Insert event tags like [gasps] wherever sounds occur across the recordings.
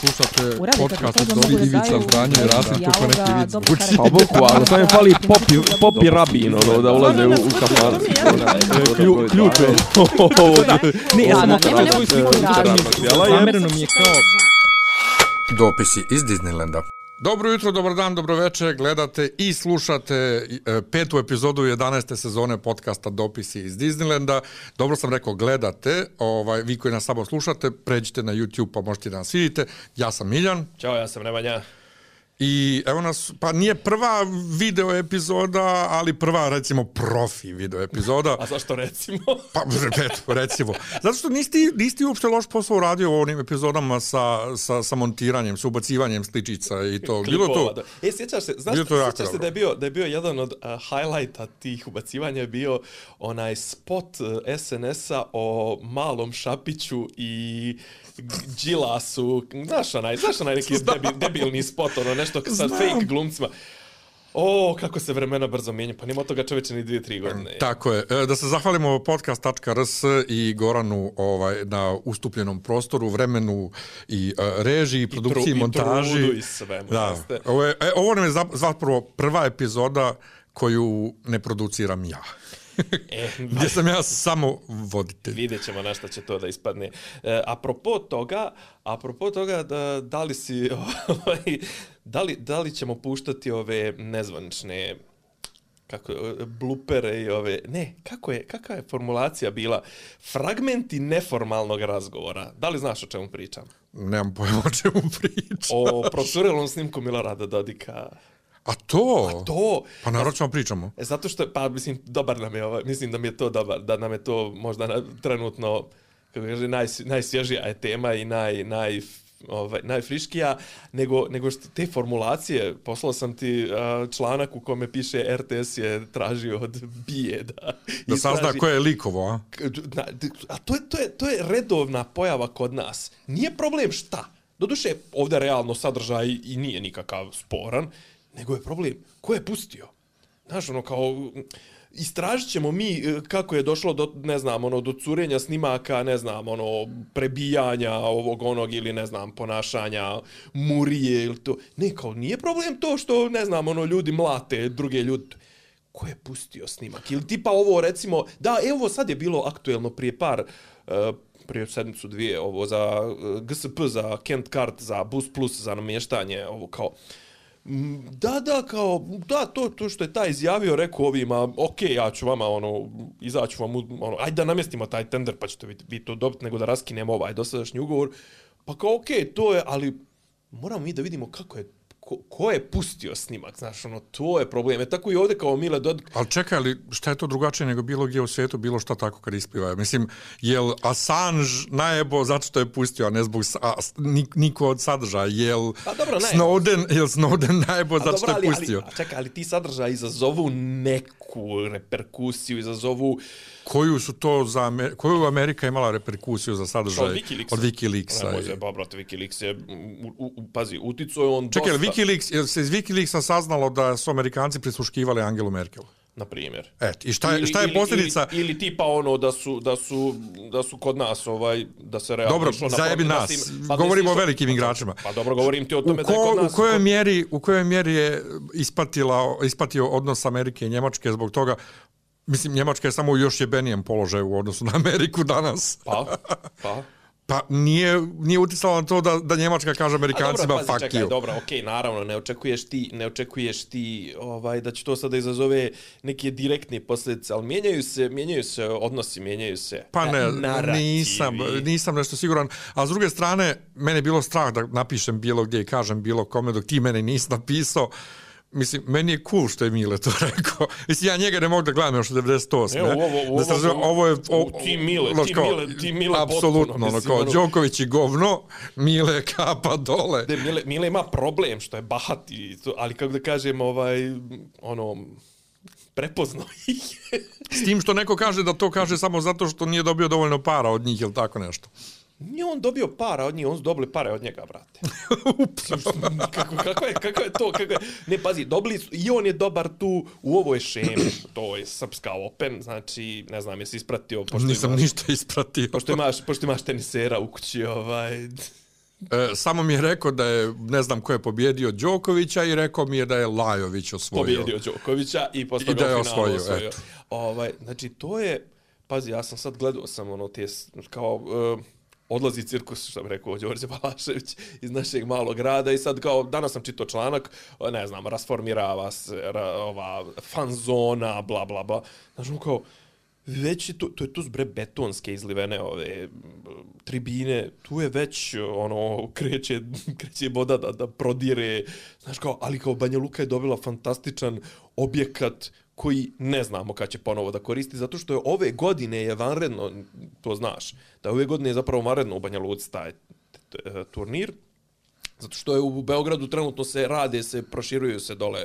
Slušate podcast od Dobri Ivica Zdanje i Rasim kako neki vic karakter. Pa bukvalno, samo je fali popi, popi rabin, ono, da ulaze u, u kafan. Klju, ključ [laughs] je. Ne, ja sam svoju sliku rabin. Jela je. Zamereno mi je kao... Dopisi iz Disneylanda. Dobro jutro, dobar dan, dobro večer, gledate i slušate e, petu epizodu 11. sezone podcasta Dopisi iz Disneylanda. Dobro sam rekao, gledate, ovaj, vi koji nas samo slušate, pređite na YouTube pa možete da nas vidite. Ja sam Miljan Ćao, ja sam Nemanja i evo nas, pa nije prva video epizoda, ali prva recimo profi video epizoda. [laughs] A zašto recimo? [laughs] Pa, eto, recimo. Zato što nisi, nisi uopšte loš posao uradio u onim epizodama sa, sa, sa montiranjem, sa ubacivanjem sličica i to. Bilo Klipova, to, da. E, sjećaš se, znaš, Bilo to jako sjećaš se dobro. da je bio, da je bio jedan od uh, highlighta tih ubacivanja je bio onaj spot uh, SNS-a o malom Šapiću i Đilasu, znaš onaj, znaš onaj neki debil, debilni spot, ono nešto sa Znam. fake glumcima. O, kako se vremena brzo mijenja, pa nema od toga čoveče ni dvije, tri godine. Tako je. E, Da se zahvalimo podcast.rs i Goranu ovaj, na ustupljenom prostoru, vremenu i uh, režiji, produkciji, tru- i montaži. trudu i svemu, Da. jeste. Ovo, je, e, ovo nam je za- zapravo prva epizoda koju ne produciram ja. E, [laughs] Gdje sam ja samo voditelj. Vidjet ćemo na šta će to da ispadne. E, apropo toga, apropo toga da, da li si, [laughs] ovaj, da li, da li ćemo puštati ove nezvanične kako je, blupere i ove, ne, kako je, kakva je formulacija bila? Fragmenti neformalnog razgovora. Da li znaš o čemu pričam? Nemam pojma o čemu pričam. O procurelom snimku Milorada Dodika. A to? To, Pa naravno ćemo pričamo. E, zato što, pa mislim, dobar nam je ovaj, mislim da mi je to dobar, da nam je to možda na, trenutno, kako kaže, naj, najsvježija je tema i naj, naj, ovaj, najfriškija, nego, nego što te formulacije, poslao sam ti a, članak u kome piše RTS je tražio od bije da, Da sazna istraži- ko je likovo, a? na, a to je, to, je, to je redovna pojava kod nas. Nije problem šta. Doduše, ovdje realno sadržaj i nije nikakav sporan, nego je problem ko je pustio. Znaš, ono, kao, istražit ćemo mi e, kako je došlo do, ne znam, ono, do curenja snimaka, ne znam, ono, prebijanja ovog onog ili, ne znam, ponašanja murije ili to. Ne, kao, nije problem to što, ne znam, ono, ljudi mlate druge ljudi ko je pustio snimak? Ili tipa ovo recimo, da evo sad je bilo aktuelno prije par, uh, prije sedmicu dvije, ovo za e, uh, GSP, za Kent Kart, za Bus Plus, za namještanje, ovo kao, uh, Da, da, kao, da, to, to što je taj izjavio, rekao ovima, ok, ja ću vama, ono, izaću vam, ono, ajde da namjestimo taj tender, pa ćete vi, vi to dobiti, nego da raskinemo ovaj dosadašnji ugovor. Pa kao, ok, to je, ali moramo mi da vidimo kako je, ko, ko je pustio snimak, znaš, ono, to je problem. E tako i ovdje kao Mile Dodik, Ali čekaj, ali šta je to drugačije nego bilo gdje u svijetu, bilo šta tako kad ispiva? Mislim, jel Assange najebo zato što je pustio, a ne zbog a, nik, niko od sadržaja? Jel Pa dobro, najebo. Snowden, jel Snowden najebo zato što je ali, pustio? Ali, a čekaj, ali ti sadržaj izazovu neku reperkusiju, izazovu... Koju su to za koju Amerika imala reperkusiju za sadržaj Od Wikileaksa. od Wikileaksa? Ne može, ba, brate, Wikileaks je, u, u, pazi, uticao je on Čekaj, dosta, Wikileaks, jel se iz Wikileaksa saznalo da su Amerikanci prisluškivali Angelu Merkel? na primjer. Et, i šta je, šta je Ili- posljedica? Ili, ili, tipa ono da su, da su, da su kod nas, ovaj, da se realno... Dobro, na zajebi da nas. im- pa Govorimo o velikim igračima. Pa dobro, govorim ti o tome da je ko, kod nas... u kojoj kod- mjeri u kojoj mjeri je ispatila ispatio odnos Amerike i Njemačke zbog toga Mislim, Njemačka je samo u još jebenijem položaju u odnosu na Ameriku danas. Pa, pa. [laughs] Pa nije, nije uticalo na to da, da Njemačka kaže Amerikancima A dobro, pazi, fuck čekaj, you. dobro, okej, naravno, ne očekuješ ti, ne očekuješ ti ovaj da će to sada izazove neke direktne posljedice, ali mijenjaju se, mijenjaju se odnosi, mijenjaju se Pa ne, narativi. nisam, nisam nešto siguran. A s druge strane, mene je bilo strah da napišem bilo gdje i kažem bilo kome dok ti mene nisi napisao. Mislim, meni je cool što je Mile to [laughs] rekao. Mislim, ja njega ne mogu da gledam još od 98. Evo, ovo- ovo- da se razumije, ovo- ovo je... ovo- ti Mile, ti Mile, ti Mile Apsolutno, potpuno, ono, kao ono- Đoković i govno, Mile je kapa dole. De, Mile, Mile ima problem što je bahat i to, ali kako da kažem, ovaj, ono, prepoznao ih [laughs] je. S tim što neko kaže da to kaže samo zato što nije dobio dovoljno para od njih ili tako nešto. Nije on dobio para od njih, on su dobili pare od njega, brate. [laughs] kako, kako, je, kako je to? Kako je? Ne, pazi, dobili su, i on je dobar tu u ovoj šemi. [clears throat] To je srpska open, znači, ne znam, jesi ispratio, pošto Nisam imaš, ništa ispratio. pošto imaš, pošto imaš tenisera u kući, ovaj... [laughs] E, samo mi je rekao da je, ne znam ko je pobjedio Đokovića i rekao mi je da je Lajović osvojio. Pobjedio Đokovića i posle I da je osvojio, osvojio. eto. Ovaj, znači, to je... Pazi, ja sam sad gledao sam ono te, kao... Uh, odlazi cirkus, što bi rekao Đorđe Balašević, iz našeg malog grada i sad kao, danas sam čitao članak, ne znam, rasformirava se ra, ova fanzona, bla, bla, bla. Znaš, on kao, već je to, to je tu zbre betonske izlivene ove tribine, tu je već ono kreće, [laughs] kreće voda da, da prodire, znaš kao, ali kao Banja Luka je dobila fantastičan objekat koji ne znamo kad će ponovo da koristi, zato što je ove godine je vanredno, to znaš, da ove godine je zapravo vanredno u Banja Luci taj e, turnir, Zato što je u Beogradu trenutno se rade, se proširuju se dole,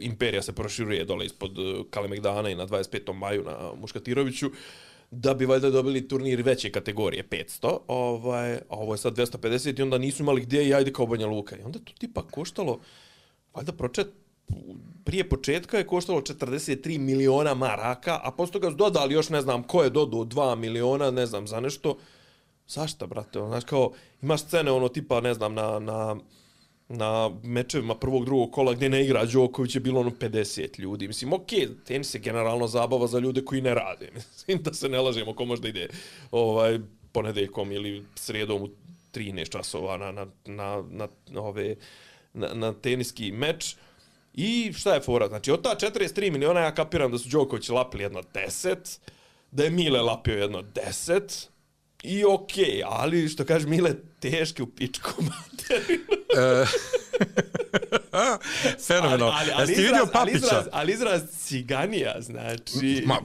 Imperija se proširuje dole ispod e, Kalemegdana i na 25. maju na Muškatiroviću, da bi valjda dobili turnir veće kategorije, 500, ovaj, a ovo je sad 250 i onda nisu imali gdje i ajde kao Banja Luka. I onda to tipa koštalo, valjda pročet, prije početka je koštalo 43 miliona maraka, a posle toga su dodali još ne znam ko je dodao 2 miliona, ne znam za nešto. Zašta, brate? Znaš, kao, imaš scene, ono, tipa, ne znam, na, na, na mečevima prvog, drugog kola gdje ne igra Đoković je bilo ono 50 ljudi. Mislim, okej, okay, tenis je generalno zabava za ljude koji ne rade. [laughs] Mislim, da se ne lažemo ko možda ide ovaj, ponedeljkom ili srijedom u 13 časova na, na, na, na, na, ove, na, na teniski meč. I šta je fora? Znači, od ta 43 miliona ja kapiram da su Đoković lapili jedno 10, da je Mile lapio jedno 10, i okej, okay, ali što kaže Mile, teške u pičku [laughs] materinu. [laughs] E, [laughs] Fenomenalno. ali, ali, ali, ti vidio izraz, ali, Papića? izraz, ali izraz ciganija, znači... Ma,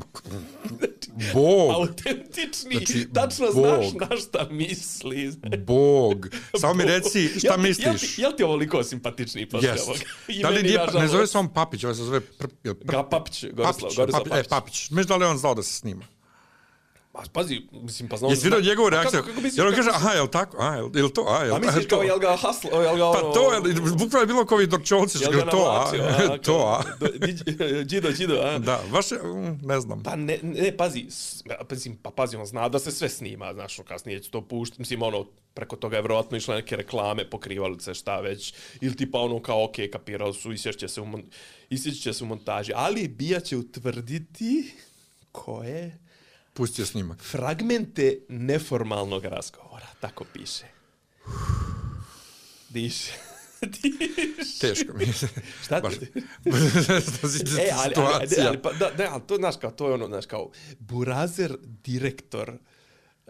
Bog, [laughs] autentični, Znači, znači, tačno Bog. znaš na šta misli. znači. Bog. Samo mi reci šta Jel ti- misliš. Jel ti, jel ti ovoliko simpatičniji posle Jest. ovoga? Da li nije, pa- ne zove se on Papić, ovo se zove... Pr, jel pr, Ga Papić, Gorislav, Papić, Gorislav Papić, Papić. E, Papić. Mislim da li je on znao da se snima. Pa, pazi, mislim, pa znao... Jesi vidio njegovu reakciju? Kako, kako misliš, Jer on kaže, aha, jel tako? A, jel, jel to? A, jel, A misliš to? [laughs] kao, jel ga haslo, jel ga. Pa to je, bukvalno je bilo kao ovi dorčovci, što Jel ga to, a? [laughs] a? to, a? Do- Đido, [laughs] Đido, Đido, a? Da, baš je, mm, ne znam. Pa ne, ne, pazi, pazi, pa pazi, on zna da se sve snima, znaš, kasnije će to puštati, mislim, ono, preko toga je vjerojatno išle neke reklame, pokrivalice, šta već, ili tipa ono kao, ok, kapirali su, isješće se u, mon, isješće se u montaži, ali Bija će utvrditi koje Pustio snimak. fragmente neformalnog razgovora, tako piše. Diše. [laughs] Diše. Teško mi je. Šta Baš- [laughs] ti? e, E, ali, ali, ali, ali, pa, da, da, ali to, znaš, kao, to je ono, znaš, kao, Burazer direktor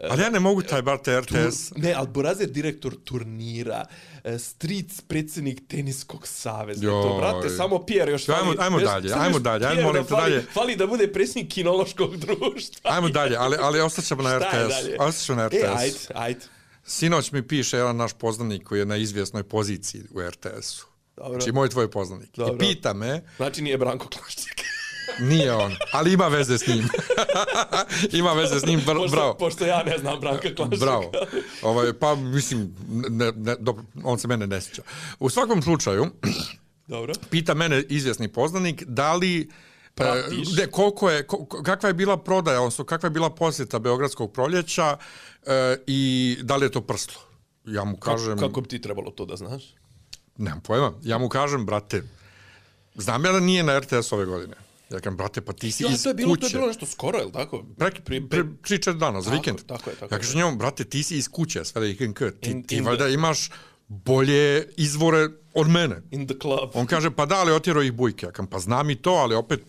ali ja ne mogu taj bar te RTS. Ne, ali Burazer direktor turnira, e, Stric predsjednik teniskog saveza. To, brate, samo Pierre još Ajmo- fali. ajmo dalje, ajmo dalje, ajmo molim te dalje. Fali da bude predsjednik kinološkog [laughs] društva. Ajmo dalje, ali, ali ostaćemo na je RTS. Ostaćemo na RTS. E, ajde, ajde. Sinoć mi piše jedan naš poznanik koji je na izvjesnoj poziciji u RTS-u. Dobro. Znači, moj tvoj poznanik. Dobro. I pita me, Znači nije Branko Klašček. Nije on, ali ima veze s njim. [laughs] ima veze s njim, br pošto, bravo. pošto ja ne znam Branka Klaščeka. Bravo. Ovaj, pa, mislim, ne, ne, dobro, on se mene ne sjeća. U svakom slučaju, [clears throat] Dobro. pita mene izvjesni poznanik da li Pratiš. E, de, koliko je, kakva je bila prodaja, odnosno kakva je bila posjeta Beogradskog proljeća e, i da li je to prslo? Ja mu kažem, Kako, kako bi ti trebalo to da znaš? nemam pojma, ja mu kažem, brate, znam ja da nije na RTS ove godine. Ja kažem, brate, pa ti si Ja, iz to je bilo, kuće. to je bilo nešto skoro, je li tako? Pre, pre, pre, tri, četiri dana, za Tako, vikend. tako je, tako ja kažem njemu, brate, ti si iz kuće, sve da ih ti, In- ti in valjda imaš bolje izvore od mene. In the club. On kaže, pa da, ali otjero ih bujke. Ja kažem, pa znam i to, ali opet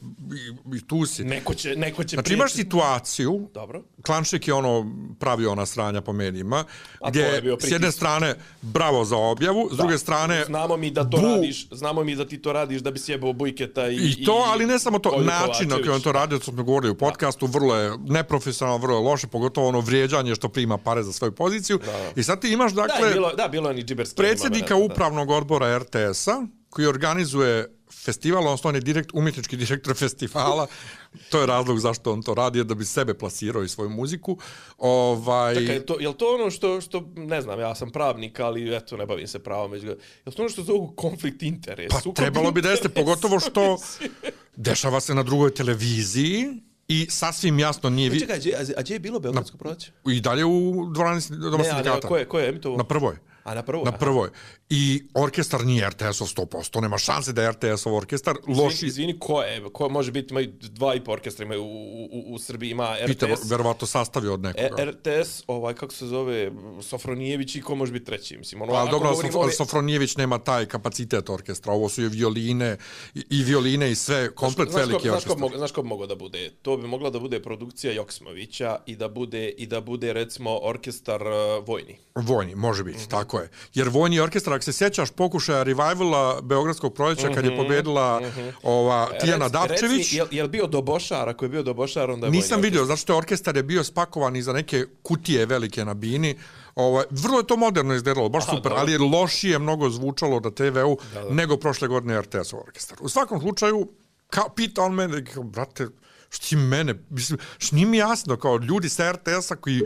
i, i tu si. Neko će, neko će Znači imaš situaciju, Dobro. Klanšik je ono pravio ona sranja po medijima, A gdje je s jedne strane bravo za objavu, s druge strane Znamo mi da to bu- radiš, znamo mi da ti to radiš da bi sjebao Bujketa i... I to, ali ne samo to, način na koji on to radio, to smo govorili u podcastu, vrlo je neprofesionalno, vrlo je loše, pogotovo ono vrijeđanje što prima pare za svoju poziciju. I sad ti imaš, Da, dakle, je bilo, da, bilo je ni džiberski. predsjednika upravnog odbora RTS-a, koji organizuje festival, odnosno on je direkt, umjetnički direktor festivala, [laughs] to je razlog zašto on to radi, da bi sebe plasirao i svoju muziku. Ovaj, Čekaj, je to, je li to ono što, što, ne znam, ja sam pravnik, ali eto, ne bavim se pravom. Već, je li to ono što zovu konflikt interesa? pa trebalo bi da jeste, pogotovo što [laughs] dešava se na drugoj televiziji i sasvim jasno nije... Vi... Čekaj, a gdje, je bilo Beogradsko proljeće? I dalje u dvorani doma Ne, ali sindikata. ko je, ko je emitovao? Na prvoj. A na prvoj? Na prvoj. I orkestar nije RTS-ov 100%, nema šanse da je RTS-ov orkestar. Loši, Izvini, izvini, ko je? Ko može biti, imaju dva i po orkestra, imaju u, u, u Srbiji, ima pita, RTS. verovatno sastavio od E, nekoga. RTS, ovaj, kako se zove, Sofronijević i ko može biti treći, mislim. Ono, ako dobro, Sof ove- Sofronijević nema taj kapacitet orkestra. Ovo su i violine, i, i violine i sve, komplet Znaš veliki znaš ko, orkestar. znaš ko bi mogao da bude? To bi mogla da bude produkcija Joksimovića i da bude, i da bude recimo, orkestar uh, vojni. Vojni, može biti, Mhm. tako je. Jer vojni orkestar, ako se sjećaš pokušaja revivala Beogradskog proljeća kad je pobedila ova, Tijana Mhm, Rec- Dapčević, Reci, jel, jel bio Dobošar? Ako je bio Dobošar, onda je Nisam vidio, zato što je orkestar je bio spakovan iza neke kutije velike na bini. Ovaj, vrlo je to moderno izgledalo, baš Aha, super, dobro. ali je lošije mnogo zvučalo na TV-u nego prošle godine RTS orkestar. U svakom slučaju, kao, pita on mene, kao, brate, što ti mene, mislim, što nije mi jasno, kao ljudi sa RTS-a koji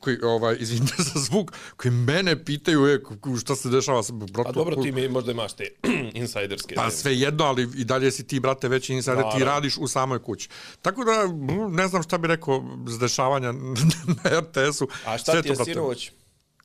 koji, ovaj, izvinite za zvuk, koji mene pitaju, e, k- šta se dešava sa brate, A dobro, ti mi možda imaš te [clears throat] insajderske. Pa sve jedno, ali i dalje si ti, brate, veći insider, ti radiš u samoj kući. Tako da, ne znam šta bi rekao s dešavanja [laughs] na RTS-u. A šta Sve ti je sinoć?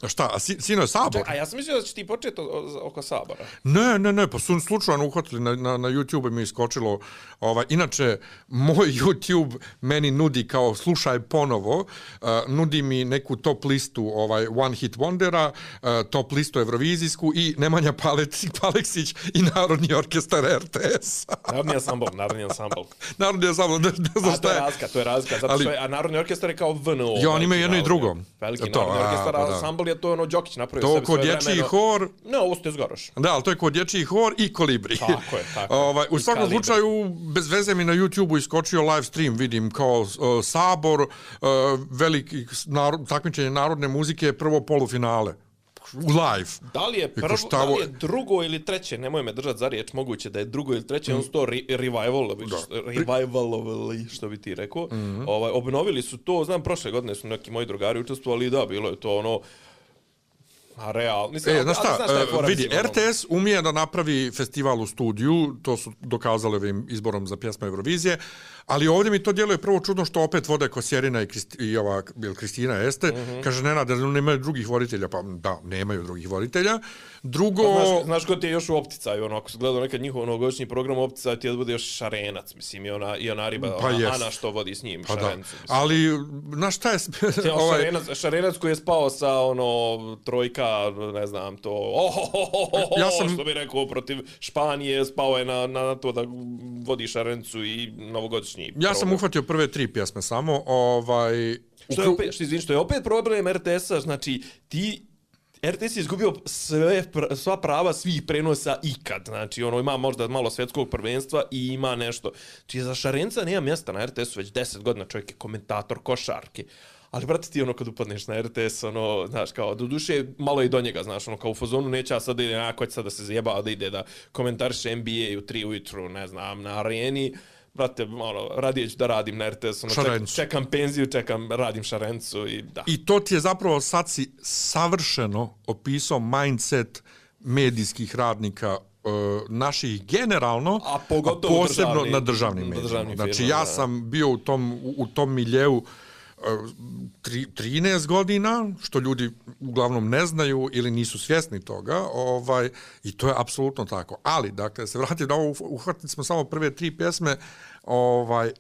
A Šta, a si, sino je sabor? A ja sam mislio da će ti početi o- o- oko Sabora. Ne, ne, ne, pa su slučajno uhvatili na, na, na YouTube mi je iskočilo. Ovaj, inače, moj [laughs] YouTube meni nudi kao slušaj ponovo, uh, nudi mi neku top listu ovaj One Hit Wondera, uh, top listu Eurovizijsku i Nemanja Palec, [laughs] Paleksić i Narodni orkestar RTS. [laughs] Narodni ansambl, narodni ansambl. Narodni je samo, ne, ne znam A to šta je je. razlika, to je razlika. Zato što je, a Narodni orkestar je kao VNO. Ja, oni imaju jedno i drugo. Veliki To, narodni a, orkestar, pa a je to ono Đokić napravio To sebi kod svoje dječji vremeno. hor, Ne, ovo ste zgoroš. Da, ali to je kod dječji hor i kolibri. Tako je, tako [laughs] ovaj, u svakom kalibri. slučaju, bez veze mi na YouTube-u iskočio live stream, vidim kao uh, sabor, uh, veliki narod, takmičenje narodne muzike, prvo polufinale. Live. Da li je prvo, šta da li je drugo ili treće, nemoj me držati za riječ, moguće da je drugo ili treće, mm. on su to re, revival, revivalovali, što bi ti rekao. Mm. -hmm. ovaj, obnovili su to, znam, prošle godine su neki moji drugari učestvovali, da, bilo je to ono, a real, mislim, E, znaš šta, znaš je e, fora, vidi, RTS umije da napravi festival u studiju, to su dokazali ovim izborom za pjesma Eurovizije, ali ovdje mi to djeluje prvo čudno što opet vode Kosjerina i, Kristi, i ova, jel, Kristina Este, mm. -hmm. kaže, Nenad, jer nemaju drugih voditelja, pa da, nemaju drugih voditelja. Drugo, Pa Znaš, znaš ko ti je još u opticaju, ono, ako se gledao nekad njihov novogodišnji program opticaju, ti je da bude još Šarenac, mislim, i ona, i ona riba, Pa ona, jest. Ana što vodi s njim, pa da, Šarencu. mislim. ali, znaš šta je... Ovaj... [laughs] ovaj, Šarenac, Šarenac koji je spao sa ono trojka, ne znam, to oh, oh, oh, oh, oh, Ja sam- što bi rekao protiv Španije, spao je na, na to da vodi Šarencu i novogodišnji ja sam program. uhvatio prve tri pjesme samo, ovaj... Što je opet, što, izvini, što je opet problem RTS-a, znači ti RTS je izgubio sve, sva prava svih prenosa ikad. Znači, ono, ima možda malo svjetskog prvenstva i ima nešto. Znači, za Šarenca nema mjesta na RTS-u već 10 godina. Čovjek je komentator košarke. Ali, brate, ti ono kad upadneš na RTS, ono, znaš, kao, do duše, malo i do njega, znaš, ono, kao u fazonu neće, a sad ide, a, ko će sad da se zjeba, da ide da komentariše NBA u 3 ujutru, ne znam, na areni, brate, ono, radije ću da radim na RTS, ono, Šarencu. čekam penziju, čekam, radim šarencu i da. I to ti je zapravo sad si savršeno opisao mindset medijskih radnika e, naših generalno, A pogotovo posebno državni- na državnim medijima. državnim Znači, ja da. sam bio u tom, u, u tom miljeu e, tri, 13 godina, što ljudi uglavnom ne znaju ili nisu svjesni toga, ovaj, i to je apsolutno tako. Ali, dakle, se vratim na ovo, uhvatili smo samo prve tri pjesme, ovaj,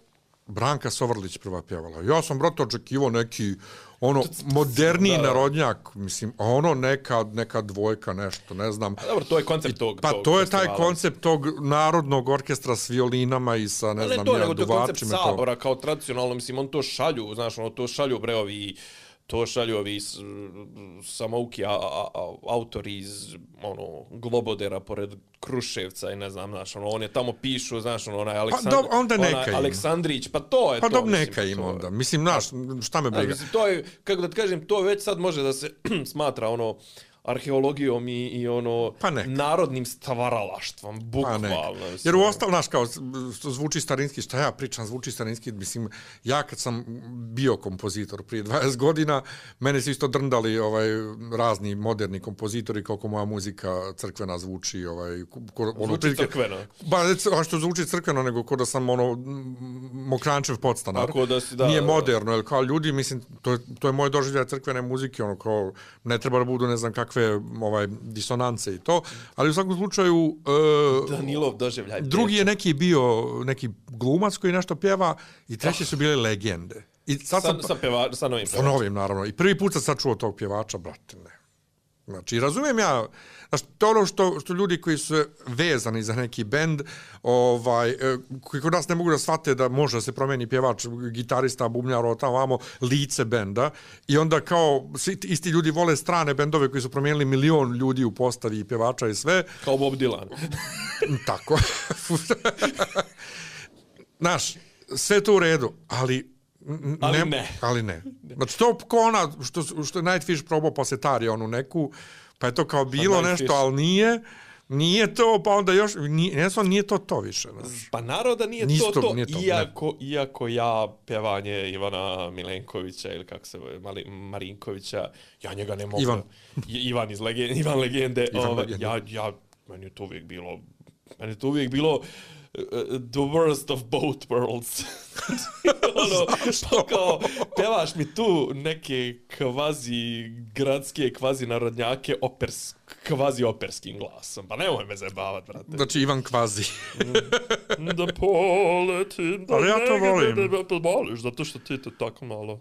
Branka Sovrlić prva pjevala. Ja sam, brate, očekivao neki ono moderniji Da, da. narodnjak, mislim, a ono neka, neka dvojka, nešto, ne znam. A Dobro, to je koncept tog Pa tog to je taj koncept tog narodnog orkestra s violinama i sa, ne ne znam, to, ja, nego to je koncept duvačima. i to. sabora kao tradicionalno, mislim, on to šalju, znaš, ono, to šalju bre ovi, to šalju ovi samouki a, a, a, autori iz, ono, Globodera pored Kruševca i ne znam, znaš, ono, on je tamo pišu, znaš, ono, onaj Aleksandr, dob- onda neka onaj ima. Aleksandrić, pa to je Pa to, mislim, neka ima to onda. Mislim, znaš, šta me briga. mislim, to je, kako da ti kažem, to već sad može da se [clears throat] smatra, ono, arheologijom i, i ono Pa narodnim stvaralaštvom, Pa bukvalno. mislim. Jer u ostal, znaš, kao, zvuči starinski, šta ja pričam, zvuči starinski, mislim, ja kad sam bio kompozitor prije 20 godina, mene su isto drndali ovaj, razni moderni kompozitori, kako moja muzika crkvena zvuči, ovaj, ko, ono, Zvuči prilike- crkveno. Ba, a što zvuči crkveno, nego ko da sam, ono, mokrančev podstanar. Ako da si, da, Nije moderno, jer kao ljudi, mislim, to je, to je moj doživljaj crkvene muzike, ono, kao, ne treba da budu, ne znam, kakvi nekakve ovaj, disonance i to, ali u svakom slučaju... Uh, Danilov doživljaj. drugi je neki bio, neki glumac koji nešto pjeva i treći su bile legende. I sad sa, sam, sa, peva, sa novim sa novim, naravno. I prvi put sam sad čuo tog pjevača, brate, ne. Znači, razumijem ja, znači, to ono što, što ljudi koji su vezani za neki bend, ovaj, e, koji kod nas ne mogu da shvate da može da se promeni pjevač, gitarista, bubnjar, tamo, vamo, lice benda, i onda kao, svi isti ljudi vole strane bendove koji su promijenili milion ljudi u postavi i pjevača i sve, Kao Bob Dylan. [laughs] tako. [laughs] Znaš, sve to u redu, ali n- Ali ne. Ali ne. Znači, to ko ona, što, što je Nightfish probao posle Tari, onu neku, pa je to kao bilo nešto, ali nije, nije to, pa onda još, nije, ne znam, nije to to više. Znaš. Pa naroda nije Nisu to to- nije to, ne. iako, iako ja pjevanje Ivana Milenkovića ili kako se zove, Mali, Marinkovića, ja njega ne mogu. Ivan. Ivan iz legende, Ivan legende, Ivan ovaj, legende. ja, ja, meni je to uvijek bilo, meni je to uvijek bilo the worst of both worlds. [laughs] ono, pa kao, pevaš mi tu neke kvazi gradske, kvazi narodnjake opers, kvazi operskim glasom. Pa nemoj me zajebavat, brate. Znači, Ivan Kvazi. Da poletim, da Ali ja to volim. Voliš, zato što ti to tako malo...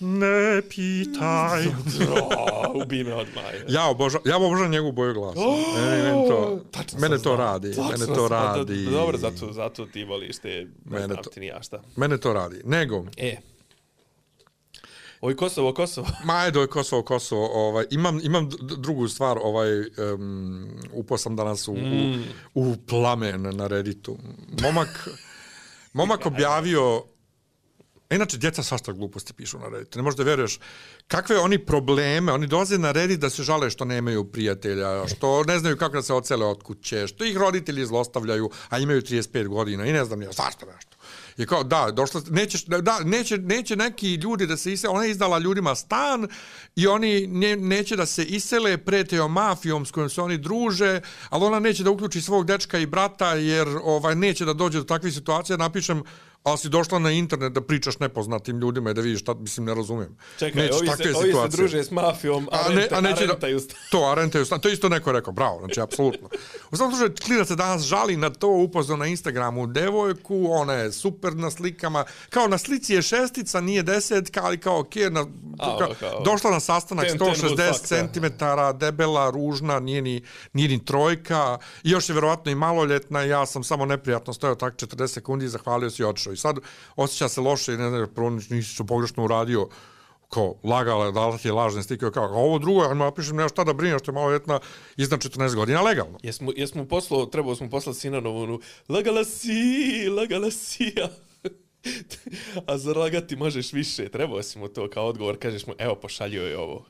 ne pitaj. Oh, ubi me odmah. Ja obožavam, ja obožavam njegovu boju glasa. mene, mene to, Tačno mene to radi. Tačno mene to radi. Dobro, zato, zato ti voliš te, ne Mene znam to- ti ni ja šta. Mene to radi. Nego, E. Oj, Kosovo, Kosovo. Ma ajde, je Kosovo, Kosovo. Ovaj, imam, imam drugu stvar, ovaj, um, upao sam danas u, mm. u, u plamen na Redditu. Momak, momak objavio E, inače, djeca svašta gluposti pišu na Redditu. Ne možeš da veruješ kakve oni probleme, oni dolaze na Reddit da se žale što nemaju prijatelja, što ne znaju kako da se ocele od kuće, što ih roditelji zlostavljaju, a imaju 35 godina i ne znam ja, svašta nešto. I kao, da, došlo, nećeš, da, neće, neće neki ljudi da se isele, ona je izdala ljudima stan i oni ne, neće da se isele, preteo mafijom s kojom se oni druže, ali ona neće da uključi svog dečka i brata jer ovaj neće da dođe do takvih situacija, napišem, ali si došla na internet da pričaš nepoznatim ljudima i da vidiš šta, mislim, ne razumijem. Čekaj, Neće ovi se, takve ovi se situacije. druže s mafijom, a, A, ne, a neće da, to, a rentaju stan, to je isto neko rekao, bravo, znači, apsolutno. U svakom slučaju, klinac se danas žali na to, upoznao na Instagramu devojku, ona je super na slikama, kao na slici je šestica, nije desetka, ali kao, ok, na, A, kao, kao- došla na sastanak Ten, ten would 160 fuck, da. cm, debela, ružna, nije ni, nije ni trojka, i još je verovatno i maloljetna, i ja sam samo neprijatno stojao tak 40 sekundi, zahvalio se i otišao. I sad osjeća se loše, ne znam, prvo nisi pogrešno uradio, kao lagala dala ti je lažne stike, kao, a ovo drugo, ja napišem, nema šta da brinješ, što je malo vjetna iznad 14 godina, legalno. Jesmo, jesmo poslao, trebao smo poslati Sinanovu onu lagala si, lagala si, a, [laughs] a za lagati možeš više. Trebao si mu to kao odgovor, kažeš mu, evo, pošaljio je ovo.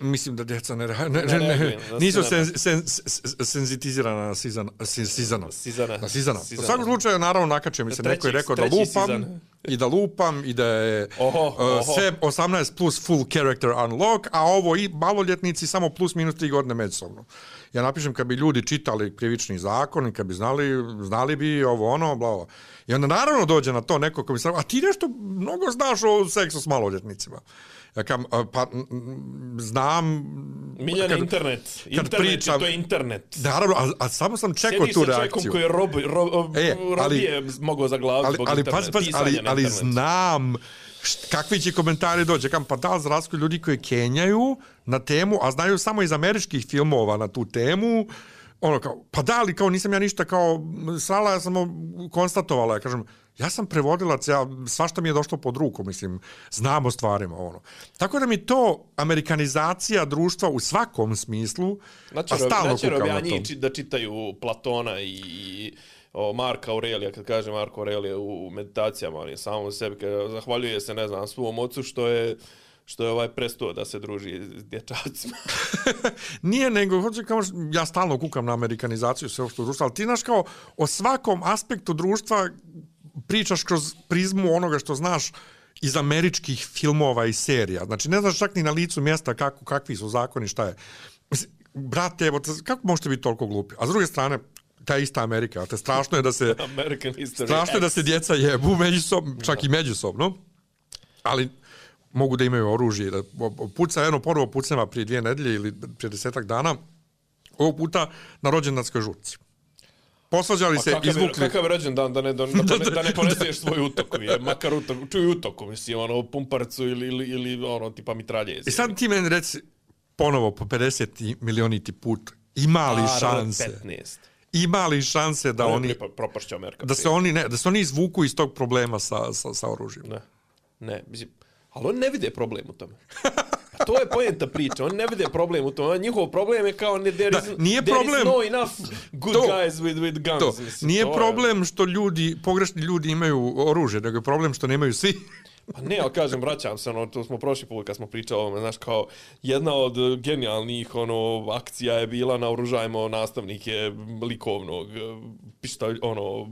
Mislim da djeca ne, ra- ne, Ne ne, reaguju nisu sen, sen, sen, senzitizirana na Sizana. Si, Sizana. Sizana. Na Sizana. Sizana. U svakom slučaju, naravno, nakačio mi se Treći- neko i rekao da lupam Sizan. i da lupam i da je Oho, uh, oho. sve 18 plus full character unlock, a ovo i maloljetnici samo plus minus 3 godine međusobno. Ja napišem kad bi ljudi čitali krivični zakon i kad bi znali, znali bi ovo ono, bla, bla. I onda naravno dođe na to neko ko mi se a ti nešto mnogo znaš o seksu s maloljetnicima. Ja kam, pa, znam... Miljane kad- internet. Internet, pričam- to je internet. Naravno, a, a samo sam čekao Sjediš tu sa čovjekom reakciju. koji je rob, rob, E, ali- mogao zaglaviti ali, zbog ali, interneta. pazi, pazi, ali, ali znam kakvi će komentari dođe. Kam, pa da, za razliku ljudi koji kenjaju na temu, a znaju samo iz američkih filmova na tu temu, ono kao, pa da, ali kao nisam ja ništa kao srala, ja samo konstatovala, ja kažem, ja sam prevodilac, ja, svašta mi je došlo pod ruku, mislim, znam o stvarima, ono. Tako da mi to amerikanizacija društva u svakom smislu, Znači, a stalno znači kukam na to. da čitaju Platona i, i o, Marka Aurelija, kad kaže Marko Aurelija u, u meditacijama, on je samo sebi, kad zahvaljuje se, ne znam, svom ocu što je što je ovaj prestuo da se druži s dječacima. [laughs] Nije, nego, hoće kao, ja stalno kukam na amerikanizaciju sve što društva, ali ti znaš kao o svakom aspektu društva pričaš kroz prizmu onoga što znaš iz američkih filmova i serija. Znači, ne znaš čak ni na licu mjesta kako, kakvi su zakoni, šta je. Mislim, brate, evo, kako možete biti toliko glupi? A s druge strane, ta ista Amerika, te strašno je da se... [laughs] American History Strašno je da se djeca jebu međusobno, čak i međusobno. Ali mogu da imaju oružje. Da puca jedno prvo pucnjava prije dvije nedelje ili prije desetak dana, ovog puta na rođendanskoj žurci. Posvađali se, kakav izvukli... Je, kakav je rođendan da ne, [laughs] da, da, ne, da ne poneseš svoj utok, je, makar utok, čuj utoku, mislim, ono, pumparcu ili, ili, ili ono, tipa mitraljezi. I sad ti meni reci, ponovo po 50 milioniti put, ima li Ar šanse? 15. Ima li šanse da oni... Propašće Amerika. Da se oni, ne, da se oni izvuku iz tog problema sa, sa, sa oružjem. Ne, ne, mislim, ali oni ne vide problem u tome. [laughs] To je pojenta priča, oni ne vide problem u tome. Njihov problem je kao ne, there, Da, is, nije there problem- is no enough good To- guys with, with guns. To, mislim, nije to je- problem što ljudi, pogrešni ljudi imaju oružje, nego je problem što nemaju svi. Pa ne, ali kažem, vraćam se, ono, to smo prošli put kad smo pričali o ovome, znaš, kao jedna od genijalnih, ono, akcija je bila naoružajmo nastavnike likovnog, eh, pištolj, ono,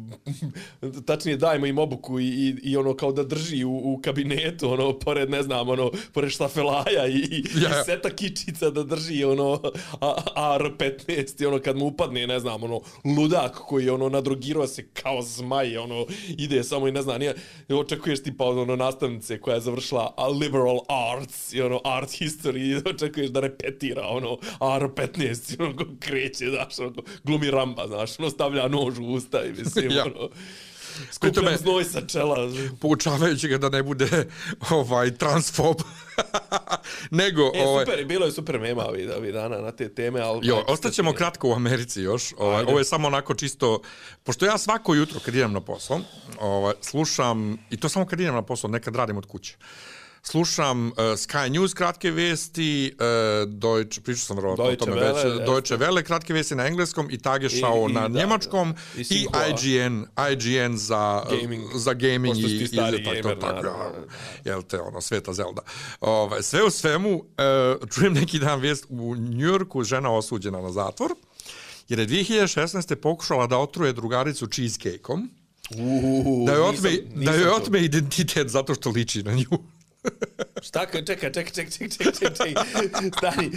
[laughs] tačnije dajmo im obuku i, i, i ono, kao da drži u, u kabinetu, ono, pored, ne znam, ono, pored štafelaja i, i, Ja, i seta kičica da drži, ono, A- AR-15 i ono, kad mu upadne, ne znam, ono, ludak koji, ono, nadrogirao se kao zmaj, ono, ide samo i ne znam, nije, očekuješ tipa ono nastavnice koja je završila a liberal arts i ono art history i očekuješ da repetira ono AR-15 i ono kreće, znaš, ono, glumi ramba, znaš, ono stavlja nož u usta i mislim, Ja. ono, skupljam tome- znoj sa čela. poučavajući ga da ne bude ovaj transfob. [laughs] Nego, E, ovaj, super, bilo je super mema ovih, ovih dana na te teme, ali... Jo, ostaćemo kratko u Americi još. Ovaj, Ajde. ovo je samo onako čisto, pošto ja svako jutro kad idem na posao, ovaj, slušam, i to samo kad idem na posao, nekad radim od kuće, slušam uh, Sky News kratke vesti, uh, Deutsche, pričao sam vjerovatno o tome već. Deutsche Welle kratke vesti na engleskom i Tagesschau na da, njemačkom da. I i. IGN, IGN za Gaming. za gaming i, i stari tako, gamer, tako, naravno. jel te, ono, sveta Zelda. Ovaj, sve u svemu, uh, čujem neki dan vijest u Njujorku, žena osuđena na zatvor, jer je 2016. pokušala da otruje drugaricu cheesecake-om, Uuu, da joj nisam- otme, da nisam joj to- otme identitet zato što liči na nju. Šta, ka- čekaj, čekaj, čekaj, čekaj, čekaj, čekaj, stani.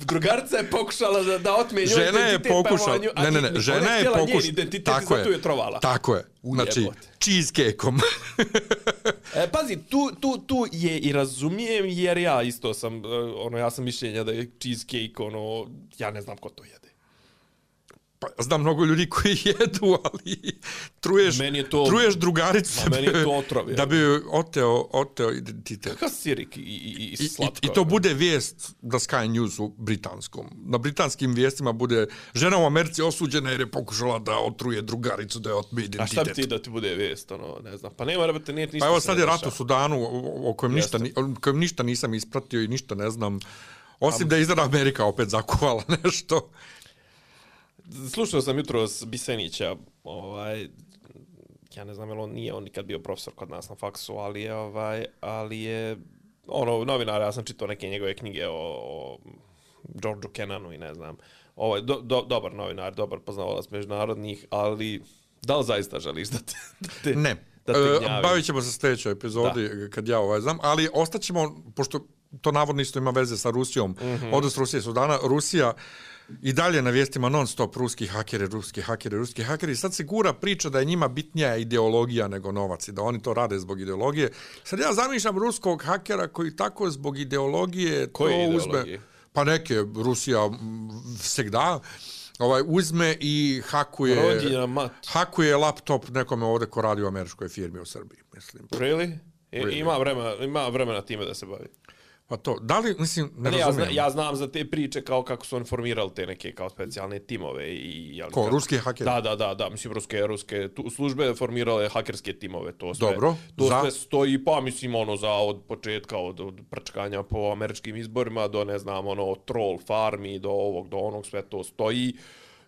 Drugarica je pokušala da, da otme njoj Žena je identitet, pa pokušala, nju- a ne, ne, ona ne, žena je htjela njen pokušala, identitet tako i zato je, je trovala. tako je, znači, cheesecake-om. [laughs] E, pazi, tu, tu, tu je i razumijem, jer ja isto sam, e, ono, ja sam mišljenja da je cheesecake, ono, ja ne znam ko to jede. Pa, znam mnogo ljudi koji [laughs] jedu, ali truješ, Meni je to- truješ drugaricu Ma, meni je to otrov, da bi oteo, oteo identitet. Kakav sirik i, i, i, I, i i, slatko. I to bude vijest da Sky News u britanskom. Na britanskim vijestima bude žena u Americi osuđena jer je pokušala da otruje drugaricu da je otme A identitet. šta bi ti da ti bude vijest, ono, ne znam. Pa nema, rebate, nije ništa Pa evo sad je rat u. Sudanu o, kojem ništa, Jeste. ni- o kojem ništa nisam ispratio i ništa ne znam. Osim da je izgleda Amerika opet zakuvala [laughs] nešto. Slušao sam jutro s Bisenića, ovaj, ja ne znam je on nije on nikad bio profesor kod nas na faksu, ali je, ovaj, ali je, ono, novinar, ja sam čitao neke njegove knjige o, o Georgeu Kennanu i ne znam, ovaj, do, do, dobar novinar, dobar poznavalac međunarodnih, ali da li zaista želiš da te, da te, Ne. da te E, bavit ćemo se sljedećoj epizodi da. kad ja ovaj znam, ali ostaćemo, pošto to navodno isto ima veze sa Rusijom, mm. -hmm. odnos Rusije i Sudana, Rusija I dalje na vijestima non stop ruski hakeri, ruski hakeri, ruski hakeri. Sad se gura priča da je njima bitnija ideologija nego novac i da oni to rade zbog ideologije. Sad ja zamišljam ruskog hakera koji tako zbog ideologije Koje to ideologije? uzme. Pa neke, Rusija svegda ovaj uzme i hakuje Rodina, hakuje laptop nekome ovde ko radi u američkoj firmi u Srbiji mislim really? really? ima vremena ima vremena time da se bavi Pa to, da li, mislim, ne Ne, ja, razumijem. zna, ja znam za te priče kao kako su oni formirali te neke kao specijalne timove i jel, Ko, kako- ruski hakeri? Da, da, da, da, mislim ruske ruske tu, službe formirale hakerske timove, to sve. Dobro, to za? sve stoji pa mislim ono za od početka od, od prčkanja po američkim izborima do ne znam ono troll farmi do ovog do onog sve to stoji.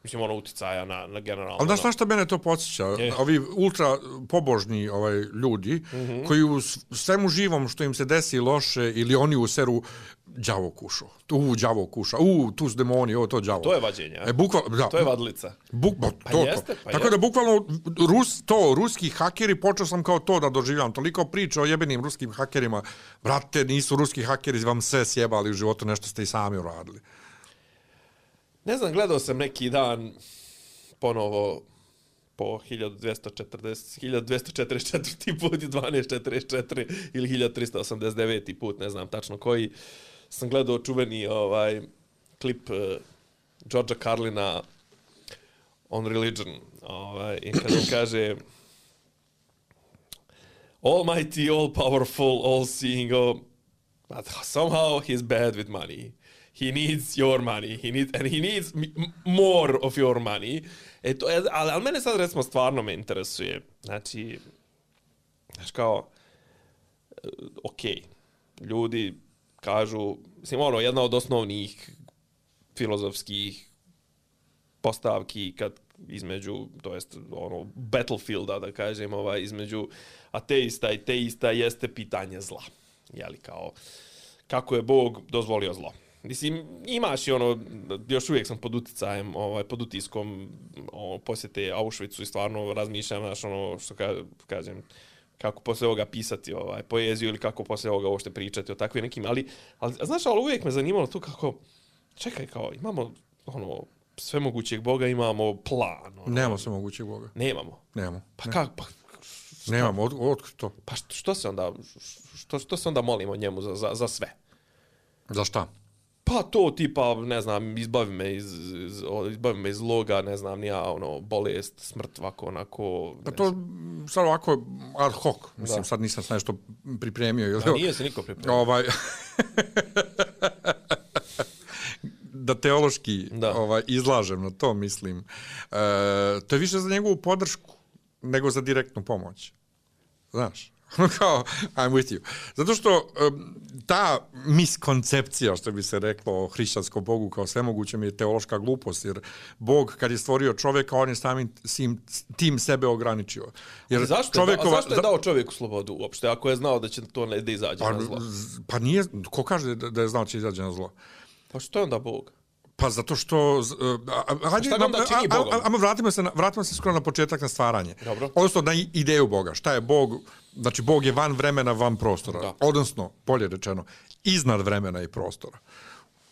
Mislim ono uticaja na na generalno. Ali znaš na- na što mene to podsjeća? Je. Ovi ultra pobožni ovaj, ljudi, mm. -hmm. koji u svemu živom što im se desi loše ili oni u seru đavo kušo. Tu đavo kuša. U, tu su demoni, ovo to đavo. To je vađenje? E, bukvalno, da. To je vadlica. Buk, ba, Pa to, jeste, pa Tako jeste. da bukvalno Rus, to, ruski hakeri, počeo sam kao to da doživljam. Toliko priča o jebenim ruskim hakerima. Brate, nisu ruski hakeri vam sve sjebali u životu, nešto ste i sami uradili. Ne znam, gledao sam neki dan ponovo po 1240, 1244 put i 1244 ili 1389 put, ne znam tačno koji, sam gledao čuveni ovaj klip eh, uh, Georgia Carlina on religion, ovaj, i kad on kaže Almighty, all powerful, all seeing, oh, but somehow he's bad with money. He needs your money. He needs, and he needs more of your money. E to, je- ali, ali mene sad recimo stvarno me interesuje. Znači, znaš kao, e, ok, ljudi kažu, mislim, ono, jedna od osnovnih filozofskih postavki kad između, to jest ono, battlefielda, da kažem, ovaj, između ateista i teista jeste pitanje zla. Jeli, kao, kako je Bog dozvolio zlo. Mislim, imaš i ono, još uvijek sam pod uticajem, ovaj, pod utiskom ono, posjete Auschwitzu i stvarno razmišljam, znaš, ono, što ka, kažem, kako posle ovoga pisati ovaj, poeziju ili kako posle ovoga uopšte pričati o takvim nekim, ali, ali znaš, ali uvijek me zanimalo to kako, čekaj, kao, imamo, ono, svemogućeg Boga, imamo plan, ono, Nemamo sve mogućeg Boga. nemamo. Nemamo. Pa kako, pa, Nemamo, od, od, to. pa što, što se onda, što, što se onda molimo njemu za, za, za sve? Za šta? Pa to tipa, ne znam, izbavi me iz, iz, izbavi me iz loga, ne znam, nija, ono, bolest, smrt, ovako, onako... Pa to sad ovako ad hoc. Mislim, Da. sad nisam sve nešto pripremio. Ili, A nije se niko pripremio. ovaj, [laughs] da teološki Da. ovaj izlažem na to mislim. E, to je više za njegovu podršku nego za direktnu pomoć. Znaš? [laughs] Ono kao, I'm with you. Zato što em, ta miskoncepcija, što bi se reklo o hrišćanskom Bogu kao svemogućem, je teološka glupost, jer Bog kad je stvorio čovjeka, on je samim sim, tim sebe ograničio. Jer Zašto, čovjekova, a zašto je dao čovjeku slobodu uopšte, ako je znao da će to ne da izađe Pa, na zlo? pa nije, ko kaže da, da je znao da će izađe na zlo? Pa što je onda Bog? Pa zato što... a- a- Hajde, šta onda čini a- a- Bogom? Ajmo vratimo se, na, vratimo se skoro na početak na stvaranje. Dobro. Odnosno na ideju Boga. Šta je Bog? Znači, Bog je van vremena, van prostora. Da. Odnosno, bolje rečeno, iznad vremena i prostora.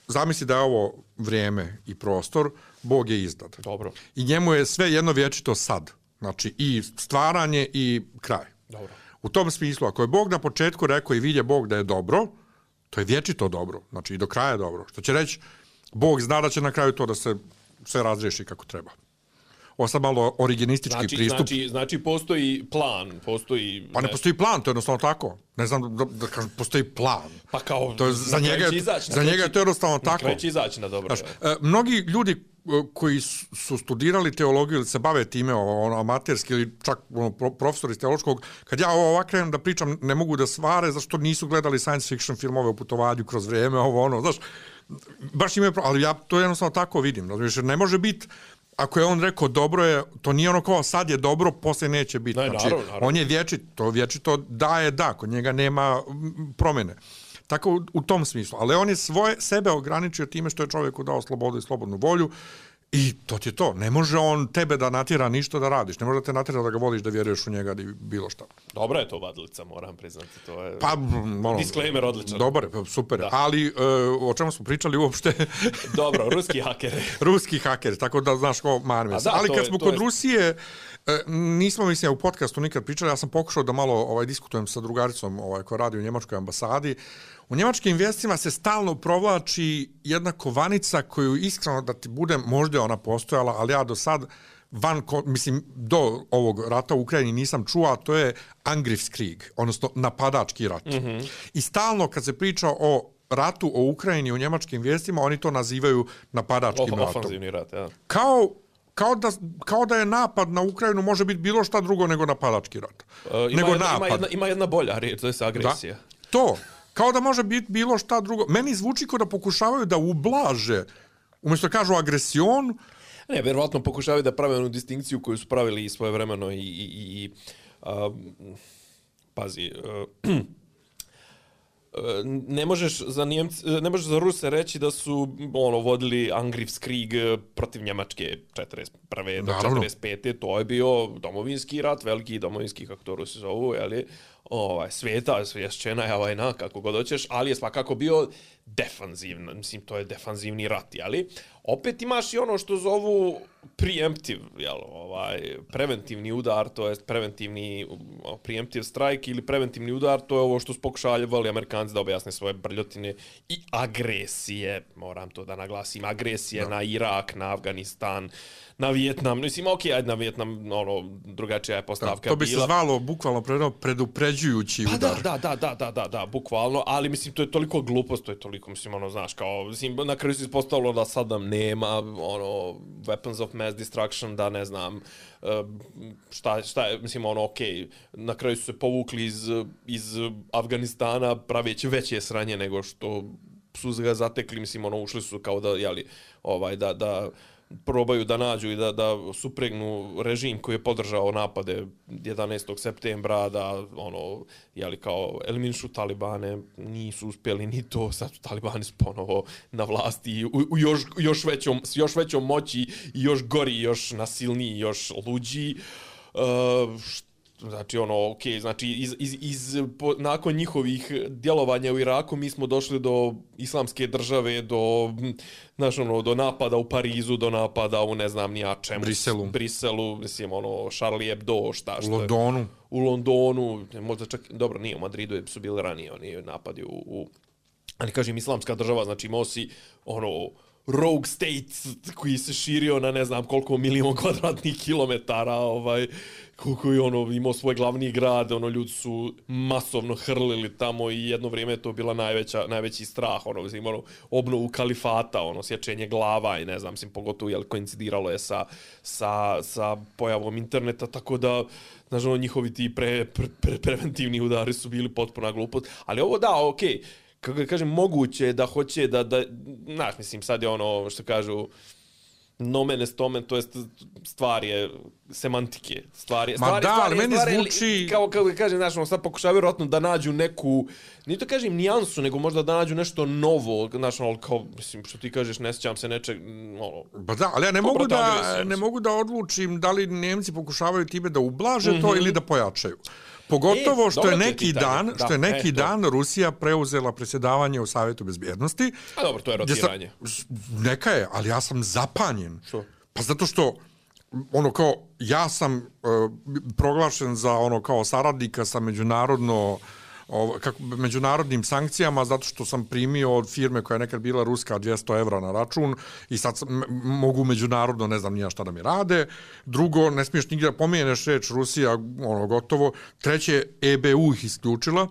Zamisli da je ovo vrijeme i prostor, Bog je iznad. Dobro. I njemu je sve jedno vječito sad. Znači, i stvaranje i kraj. Dobro. U tom smislu, ako je Bog na početku rekao i vidje Bog da je dobro, to je vječito dobro, znači i do kraja je dobro. Što će reći, Bog zna da će na kraju to da se sve razriješi kako treba. Ovo sad malo originistički Znači, pristup. znači, znači postoji plan, postoji... pa ne postoji plan, to je jednostavno tako. Ne znam da, da kažem, postoji plan. Pa kao, To je, na za njega, izaći, na za njega je to jednostavno Na tako. će izaći na dobro. Znaš, e, mnogi ljudi e, koji su studirali teologiju ili se bave time ono, amaterski ili čak ono, pro, profesor iz teološkog, kad ja ovo ovak krenem da pričam, ne mogu da svare zašto nisu gledali science fiction filmove o putovanju kroz vrijeme, ovo ono, znaš, baš imaju, ali ja to jednostavno tako vidim, znači, ne može biti Ako je on rekao dobro je, to nije ono kao sad je dobro, posle neće biti. Ne, znači, naravno, naravno. on je vječit, to vječito da je da, kod njega nema promjene. Tako u, u tom smislu. Ali on je svoje, sebe ograničio time što je čovjeku dao slobodu i slobodnu volju i to ti je to. Ne može on tebe da natjera ništa da radiš. Ne može da te natjera da ga voliš, da vjeruješ u njega ili bilo šta. Dobra je to vadilica, moram priznati. To je... Pa, ono, Disclaimer odličan. Dobar, pa, super. Da. Ali, e, o čemu smo pričali uopšte? [laughs] Dobro, ruski hakeri. ruski hakeri, tako da znaš ko marme. Da, Ali kad je- smo kod je- Rusije, e, nismo mislim u podcastu nikad pričali, ja sam pokušao da malo ovaj diskutujem sa drugaricom ovaj koja radi u njemačkoj ambasadi. U njemačkim vijestima se stalno provlači jedna kovanica koju iskreno da ti budem, možda ona postojala, ali ja do sad van, mislim, do ovog rata u Ukrajini nisam čuo, a to je Angriffskrieg, odnosno napadački rat. Mm -hmm. I stalno kad se priča o ratu o Ukrajini u njemačkim vijestima, oni to nazivaju napadačkim ratom ofanzivni rat, ja. kao, kao, da, kao da je napad na Ukrajinu može biti bilo šta drugo nego napadački rat. Uh, ima, nego jedna, napad. ima, jedna, ima jedna bolja riječ, to je da? agresija. To. Kao da može biti bilo šta drugo. Meni zvuči kao da pokušavaju da ublaže, umjesto da kažu agresijon, Ne, vjerovatno pokušavaju da prave onu distinkciju koju su pravili svoje vremeno i, i, i, um, pazi, uh, [clears throat] ne možeš za Njemci, ne možeš za Ruse reći da su ono vodili Angriffskrieg protiv Njemačke 41. do Naravno. 45. To je bio domovinski rat, veliki domovinski, kako to Rusi zovu, je li? ovaj, svijeta, svješćena je ovaj na, kako god hoćeš, ali je svakako bio defanzivno, mislim, to je defanzivni rat, jeli? Opet imaš i ono što zovu preemptive, jel, ovaj, preventivni udar, to jest preventivni preemptive strike ili preventivni udar, to je ovo što su pokušavali Amerikanci da objasne svoje brljotine i agresije, moram to da naglasim, agresije no. na Irak, na Afganistan, na Vijetnam, mislim, ok, ajde na Vijetnam, ono, drugačija je postavka da, To bi bila. se zvalo bukvalno predno predupređujući pa udar. Da, da, da, da, da, da, bukvalno, ali mislim, to je toliko glupost, to je toliko, mislim, ono, znaš, kao, mislim, na kraju se ispostavilo da Saddam nema, ono, weapons of mass destruction, da ne znam, šta, šta je, mislim, ono, ok, na kraju su se povukli iz, iz Afganistana praveći veće sranje nego što su ga zatekli, mislim, ono, ušli su kao da, jeli, ovaj, da, da, probaju da nađu i da, da supregnu režim koji je podržao napade 11. septembra, da ono, jeli kao eliminišu talibane, nisu uspjeli ni to, sad su talibani ponovo na vlasti u, u još, još, većom, s još većom moći i još gori, još nasilniji, još luđi. Uh, znači ono ok znači iz, iz, iz po, nakon njihovih djelovanja u Iraku mi smo došli do islamske države do znači ono do napada u Parizu do napada u ne znam ni ja čemu. Briselu. Briselu mislim ono Charlie Hebdo šta što u Londonu. U Londonu možda čak dobro nije u Madridu su bili ranije oni napadi u, u ali kažem islamska država znači imao si ono rogue state koji se širio na ne znam koliko milion kvadratnih kilometara, ovaj, koliko je ono imao svoj glavni grad, ono ljudi su masovno hrlili tamo i jedno vrijeme je to bila najveća, najveći strah, ono, mislim, ono, obnovu kalifata, ono, sječenje glava i ne znam, mislim, pogotovo, jel, koincidiralo je sa, sa, sa pojavom interneta, tako da, znaš, ono, njihovi ti pre, pre, pre, preventivni udari su bili potpuna glupost, ali ovo da, okej, okay, kako kažem, moguće da hoće da, da, znaš, mislim, sad je ono što kažu, est omen, to jest stvar je semantike. Stvar je, Ma stvar, da, stvar ali meni stvar zvuči... Kao, kao ga kažem, znaš, ono, sad pokušavaju vjerojatno da nađu neku, nije to kažem nijansu, nego možda da nađu nešto novo, znaš, ono, kao, mislim, što ti kažeš, ne sjećam se nečeg, ono... Pa da, ali ja ne mogu da, ne mogu da odlučim da li Nemci pokušavaju time da ublaže mm -hmm. to mhm. ili da pojačaju. Pogotovo e, što je neki dan, da, što je neki e, dan Rusija preuzela predsjedavanje u Savjetu bezbjednosti. A dobro, to je rotiranje. Sam, neka je, ali ja sam zapanjen. Što? Pa zato što ono kao ja sam uh, proglašen za ono kao saradnika sa međunarodno o, kako, međunarodnim sankcijama zato što sam primio od firme koja je nekad bila ruska 200 evra na račun i sad sam, mogu međunarodno ne znam nija šta da mi rade. Drugo, ne smiješ nigdje da pomijeneš reč Rusija, ono gotovo. Treće, EBU ih isključila,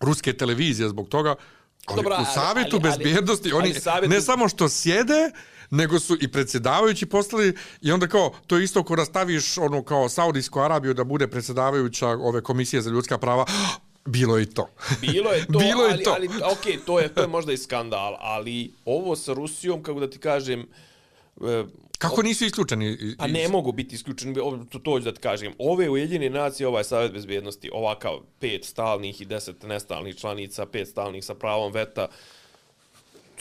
ruske televizije zbog toga, ali Dobro, u savjetu ali, ali, bezbjednosti ali, oni ali savjetu... ne samo što sjede, nego su i predsjedavajući postali i onda kao to je isto ko staviš ono kao Saudijsku Arabiju da bude predsjedavajuća ove komisije za ljudska prava Bilo je to. Bilo je [laughs] to, Bilo je ali, to. ali, ok, to je, to je možda i skandal, ali ovo sa Rusijom, kako da ti kažem... E, kako nisu isključeni? Iz... Pa ne mogu biti isključeni, to, to da ti kažem. Ove ujedine nacije, ovaj savjet bezbjednosti, ovakav pet stalnih i deset nestalnih članica, pet stalnih sa pravom veta,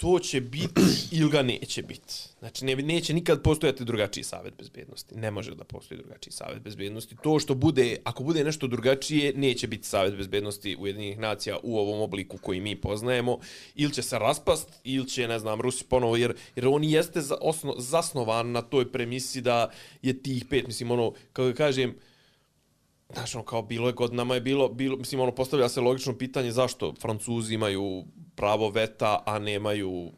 to će biti [clears throat] ili ga neće biti. Znači, ne, neće nikad postojati drugačiji savjet bezbjednosti. Ne može da postoji drugačiji savjet bezbjednosti. To što bude, ako bude nešto drugačije, neće biti savjet bezbjednosti Ujedinjenih nacija u ovom obliku koji mi poznajemo. Ili će se raspast, ili će, ne znam, Rusi ponovo, jer, jer on jeste za, osno, zasnovan na toj premisi da je tih pet, mislim, ono, kako kažem, Znaš, ono, kao bilo je godinama je bilo, bilo, mislim, ono, postavlja se logično pitanje zašto Francuzi imaju pravo veta, a nemaju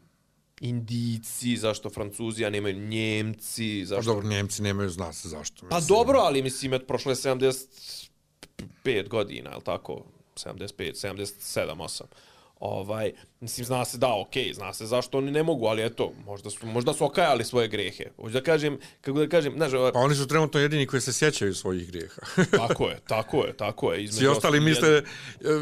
Indici, zašto Francuzi, a nemaju Njemci, zašto... Pa dobro, Njemci nemaju, zna se zašto. Pa mislim. Pa dobro, ali mislim, et prošle 75 godina, je tako? 75, 77, 8. Ovaj, mislim, zna se da, ok, zna se zašto oni ne mogu, ali eto, možda su, možda su okajali svoje grehe. Hoću da kažem, kako da kažem, znaš... Ovaj... Pa oni su trenutno jedini koji se sjećaju svojih greha. [laughs] tako je, tako je, tako je. Svi ostali misle, jed...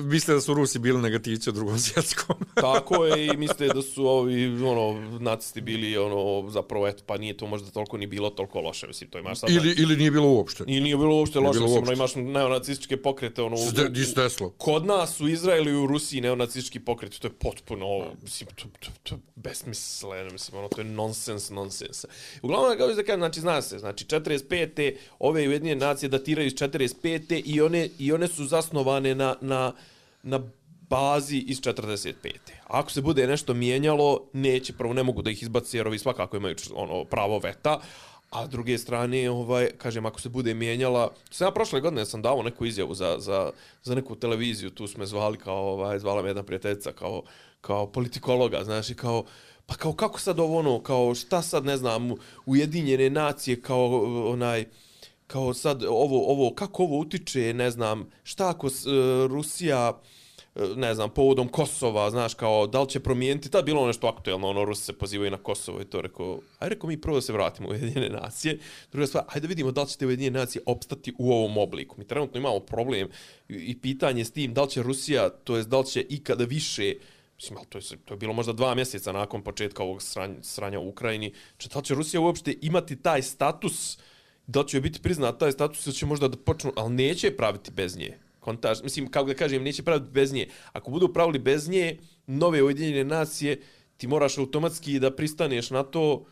misle da su Rusi bili negativci u drugom [laughs] svjetskom. [laughs] tako je i misle da su ovi, ono, nacisti bili, ono, zapravo, eto, pa nije to možda toliko ni bilo toliko loše, mislim, to imaš sad... Ili, ili nije bilo uopšte. Ili nije bilo uopšte loše, bilo uopšte. Ono, imaš neonacističke pokrete, ono... Ste, u, u, kod nas u Izraelu i u Rusiji neonacistički pokreti, to je potpuno potpuno, mislim, to, to, to besmisleno, mislim, ono, to je nonsens, nonsens. Uglavnom, kao da kažem, znači, zna se, znači, 45. ove ujedinjene nacije datiraju iz 45. i one, i one su zasnovane na, na, na bazi iz 45. Ako se bude nešto mijenjalo, neće, prvo ne mogu da ih izbaci, jer ovi svakako imaju ono, pravo veta, A s druge strane, ovaj, kažem, ako se bude mijenjala, sam ja prošle godine sam dao neku izjavu za, za, za neku televiziju, tu smo zvali kao, ovaj, zvala me jedna prijateljica kao, kao politikologa, znaš, i kao, pa kao kako sad ovo ono, kao šta sad, ne znam, ujedinjene nacije, kao onaj, kao sad ovo, ovo, kako ovo utiče, ne znam, šta ako uh, Rusija, ne znam, povodom Kosova, znaš, kao, da li će promijeniti, tad bilo ono nešto aktuelno, ono, Rusi se pozivaju na Kosovo i to rekao, aj rekao mi prvo da se vratimo u Ujedinjene nacije, druga stvar, ajde da vidimo da li će te Ujedinjene nacije opstati u ovom obliku. Mi trenutno imamo problem i pitanje s tim da li će Rusija, to jest da li će ikada više, mislim, to je, to je bilo možda dva mjeseca nakon početka ovog sranja, sranja u Ukrajini, če, da li će Rusija uopšte imati taj status, da li će biti priznat taj status ili će možda da počnu, ali neće praviti bez nje? Kontaž, mislim, kako da kažem, neće praviti bez nje. Ako budu pravili bez nje, nove ujedinjene nacije, ti moraš automatski da pristaneš na to,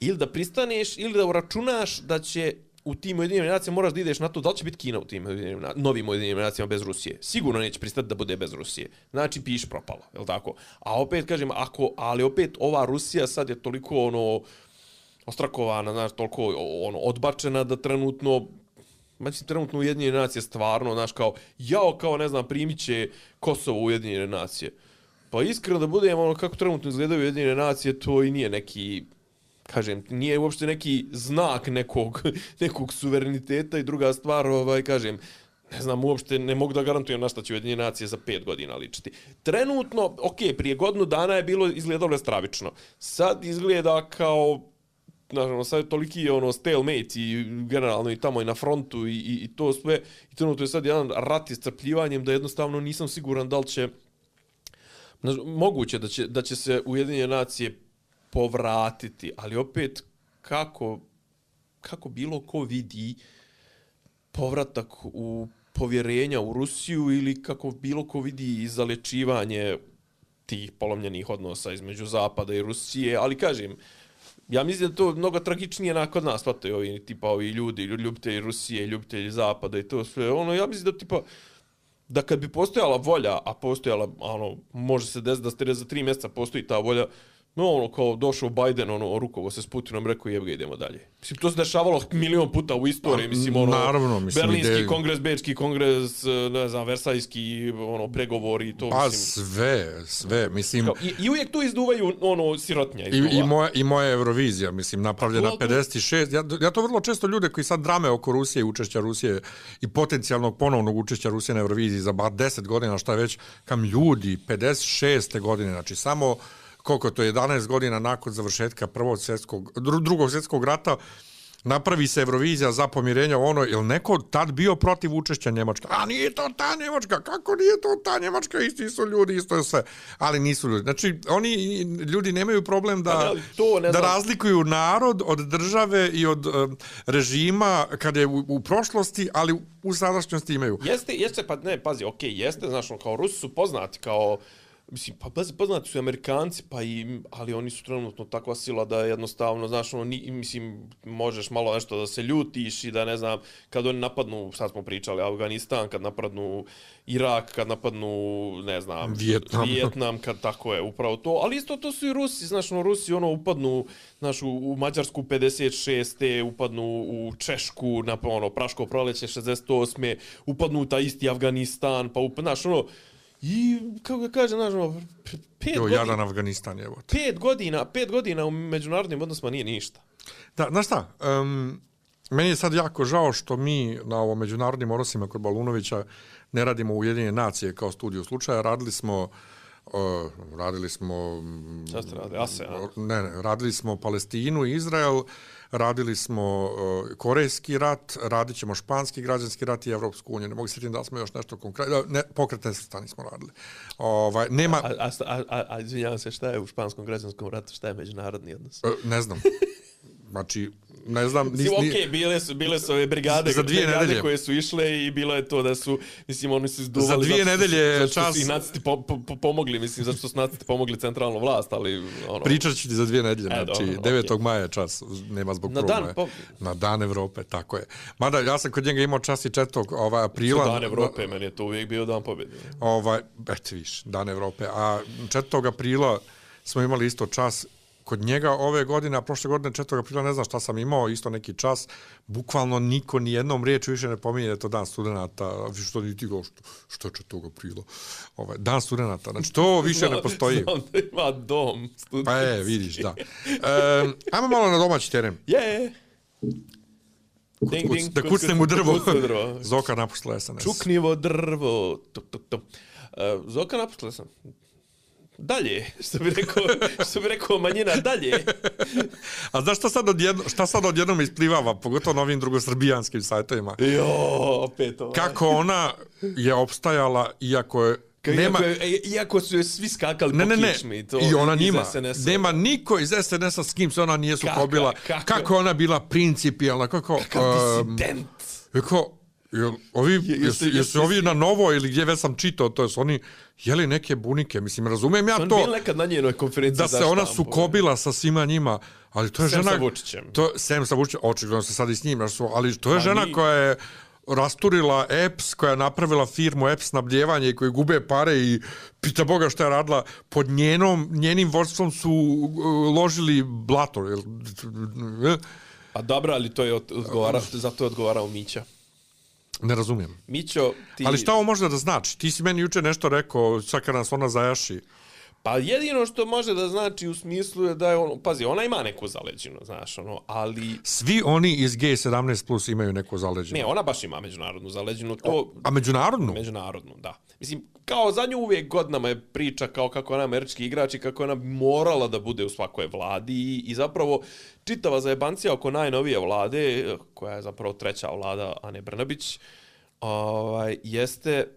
ili da pristaneš, ili da uračunaš da će u tim ujedinjenim nacijama moraš da ideš na to da li će biti Kina u tim ujedinjenim, novim ujedinjenim nacijama bez Rusije. Sigurno neće pristati da bude bez Rusije. Znači, piš propalo, je tako? A opet, kažem, ako, ali opet ova Rusija sad je toliko ono, ostrakovana, znaš, toliko ono, odbačena da trenutno Znači, trenutno Ujedinjene nacije stvarno, znaš, kao, jao, kao, ne znam, primit će Kosovo Ujedinjene nacije. Pa iskreno da budem, ono, kako trenutno izgledaju Ujedinjene nacije, to i nije neki, kažem, nije uopšte neki znak nekog, [laughs] nekog suvereniteta i druga stvar, ovaj, kažem, ne znam, uopšte ne mogu da garantujem na šta će Ujedinje nacije za pet godina ličiti. Trenutno, ok, prije godinu dana je bilo izgledalo stravično. Sad izgleda kao naravno, sad je toliki ono stalemate i generalno i tamo i na frontu i, i, i to sve. I trenutno je sad jedan rat iscrpljivanjem da jednostavno nisam siguran da li će znaš, moguće da će, da će se Ujedinjene nacije povratiti, ali opet kako, kako bilo ko vidi povratak u povjerenja u Rusiju ili kako bilo ko vidi i zalečivanje tih polomljenih odnosa između Zapada i Rusije, ali kažem, ja mislim da to mnogo tragičnije nakon nas, pa to je ovi, tipa ovi ljudi, ljubitelji Rusije, ljubitelji Zapada i to sve. Ono, ja mislim da tipa, da kad bi postojala volja, a postojala, ono, može se desiti da ste za tri mjeseca postoji ta volja, No, ono, kao došao Biden, ono, rukovo se s Putinom, rekao, jeb ga, idemo dalje. Mislim, to se dešavalo milion puta u istoriji, mislim, ono, Naravno, mislim, Berlinski ide... kongres, Bečki kongres, ne znam, Versajski, ono, pregovori, to, pa, mislim. sve, sve, mislim... Kao, i, I uvijek tu izduvaju, ono, sirotnja. I, i, moja, I moja Eurovizija, mislim, napravljena to, to... 56. Ja, ja to vrlo često ljude koji sad drame oko Rusije i učešća Rusije i potencijalnog ponovnog učešća Rusije na Euroviziji za bar 10 godina, šta već, kam ljudi, 56. godine, znači, samo koliko to je 11 godina nakon završetka prvog svjetskog drugog svjetskog rata napravi se Eurovizija za pomirenje ono ili neko tad bio protiv učešća Njemačka a nije to ta Njemačka kako nije to ta Njemačka? Isti su ljudi isto je sve. Ali nisu ljudi. Znači oni ljudi nemaju problem da ne, to ne da razlikuju narod od države i od um, režima kada je u, u prošlosti ali u sadašnjosti imaju. Jeste jeste pa ne pazi okej okay, jeste znači kao Rusi su poznati kao Mislim, pa poznati su Amerikanci, pa i, ali oni su trenutno takva sila da jednostavno, znaš, ono, ni, mislim, možeš malo nešto da se ljutiš i da, ne znam, kad oni napadnu, sad smo pričali, Afganistan, kad napadnu Irak, kad napadnu, ne znam, Vjetnam, Vjetnam kad tako je, upravo to. Ali isto to su i Rusi, znaš, ono, Rusi, ono, upadnu, znaš, u, u Mađarsku 56. upadnu u Češku, na, ono, Praško proleće 68. upadnu u ta isti Afganistan, pa upadnu, znaš, ono, I, kako ga kaže, znaš, ono, pet jo, godina... Jadan Afganistan, evo. Pet godina, pet godina u međunarodnim odnosima nije ništa. Da, znaš šta, um, meni je sad jako žao što mi na ovom međunarodnim odnosima kod Balunovića ne radimo u Ujedinje nacije kao studiju slučaja, radili smo Uh, radili smo Šta ste radili? ASEAN? Ne, ne, radili smo Palestinu i Izrael, radili smo uh, Korejski rat, radit ćemo Španski građanski rat i Evropsku uniju. Ne mogu se da smo još nešto konkretno, ne, pokretne stani smo radili. Ovaj, nema... A, a, a, a, a izvinjavam se, šta je u Španskom građanskom ratu, šta je međunarodni odnos? Uh, ne znam. [laughs] Znači, ne znam, Mislim, nis, ni, okej, bile su, bile su ove brigade, Za dvije brigade nedelje. koje su išle i bilo je to da su, mislim, oni su izduvali... Za dvije zato nedelje zato čas- su ih naciti po, po, po, pomogli, mislim, zato što su naciti pomogli centralnu vlast, ali... Ono, Pričat ću ti za dvije nedelje, E, znači dobro, 9. okej. maja je čas, nema zbog Na dan po- Na dan Evrope, tako je. Mada ja sam kod njega imao čas i 4. Ovaj, aprila. Dan Evrope, meni je to uvijek bio dan pobjede. Ovaj, eto viš, dan Evrope. A 4. aprila smo imali isto čas kod njega ove godine, a prošle godine 4. aprila ne znam šta sam imao, isto neki čas, bukvalno niko ni jednom riječu više ne pominje da je to dan studenta, što ni ti go, što, što je 4. aprila, ovaj, dan studenta, znači to [laughs] više ne postoji. Znam da ima dom studentski. Pa je, vidiš, da. E, ajmo malo na domaći teren. Je. Ding, Kuc, ding, da kuc, kucnem kuc, u drvo. drvo. [laughs] Zoka napustila SNS. Čuknivo drvo. Tuk, tuk, tuk. Uh, Zoka napustila sam. Dalje, što bi rekao, što bi rekao manjina, dalje. A znaš šta sad, odjedno, šta sad odjednom isplivava, pogotovo na ovim drugosrbijanskim sajtovima? Jo, opet ovo. Kako ona je opstajala, iako je... Nema, Iako, je- iako su je svi skakali ne, po ne, ne, kičmi. To i ona njima, nema niko iz SNS-a s kim se ona nije Kako- sukobila, kako- kako, je ona bila principijalna, kako... Kakav em, disident. Kako, jel, ovi, jesu- jesu, jesu- ovi na novo ili gdje već sam čitao, to su oni jeli neke bunike, mislim, razumijem ja On to bil nekad na njenoj konferenciji da se ona sukobila sa svima njima, ali to je Sem žena... sa Vučićem. To, sem sa Vučićem, očigledno se sad i s njim, ali to je Ma žena ni- koja je rasturila EPS, koja je napravila firmu EPS snabdjevanje i koji gube pare i pita Boga šta je radila, pod njenom, njenim vodstvom su uh, ložili blato. Jel, Pa dobro, ali to je od- odgovara, zato je odgovarao Mića. Ne razumijem. Mićo, ti... Ali šta ovo može da znači? Ti si meni juče nešto rekao, sad kad nas ona zajaši. Pa jedino što može da znači u smislu je da je ono, pazi, ona ima neku zaleđinu, znaš, ono, ali Svi oni iz G17 plus imaju neku zaleđenu. ne, ona baš ima međunarodnu zaleđinu, to A međunarodnu? međunarodnu, da. Mislim, kao za nju uvijek godinama je priča kao kako ona američki igrač i kako ona morala da bude u svakoj vladi i, i zapravo čitava zajebancija oko najnovije vlade, koja je zapravo treća vlada Ane Brnabić, ovaj, jeste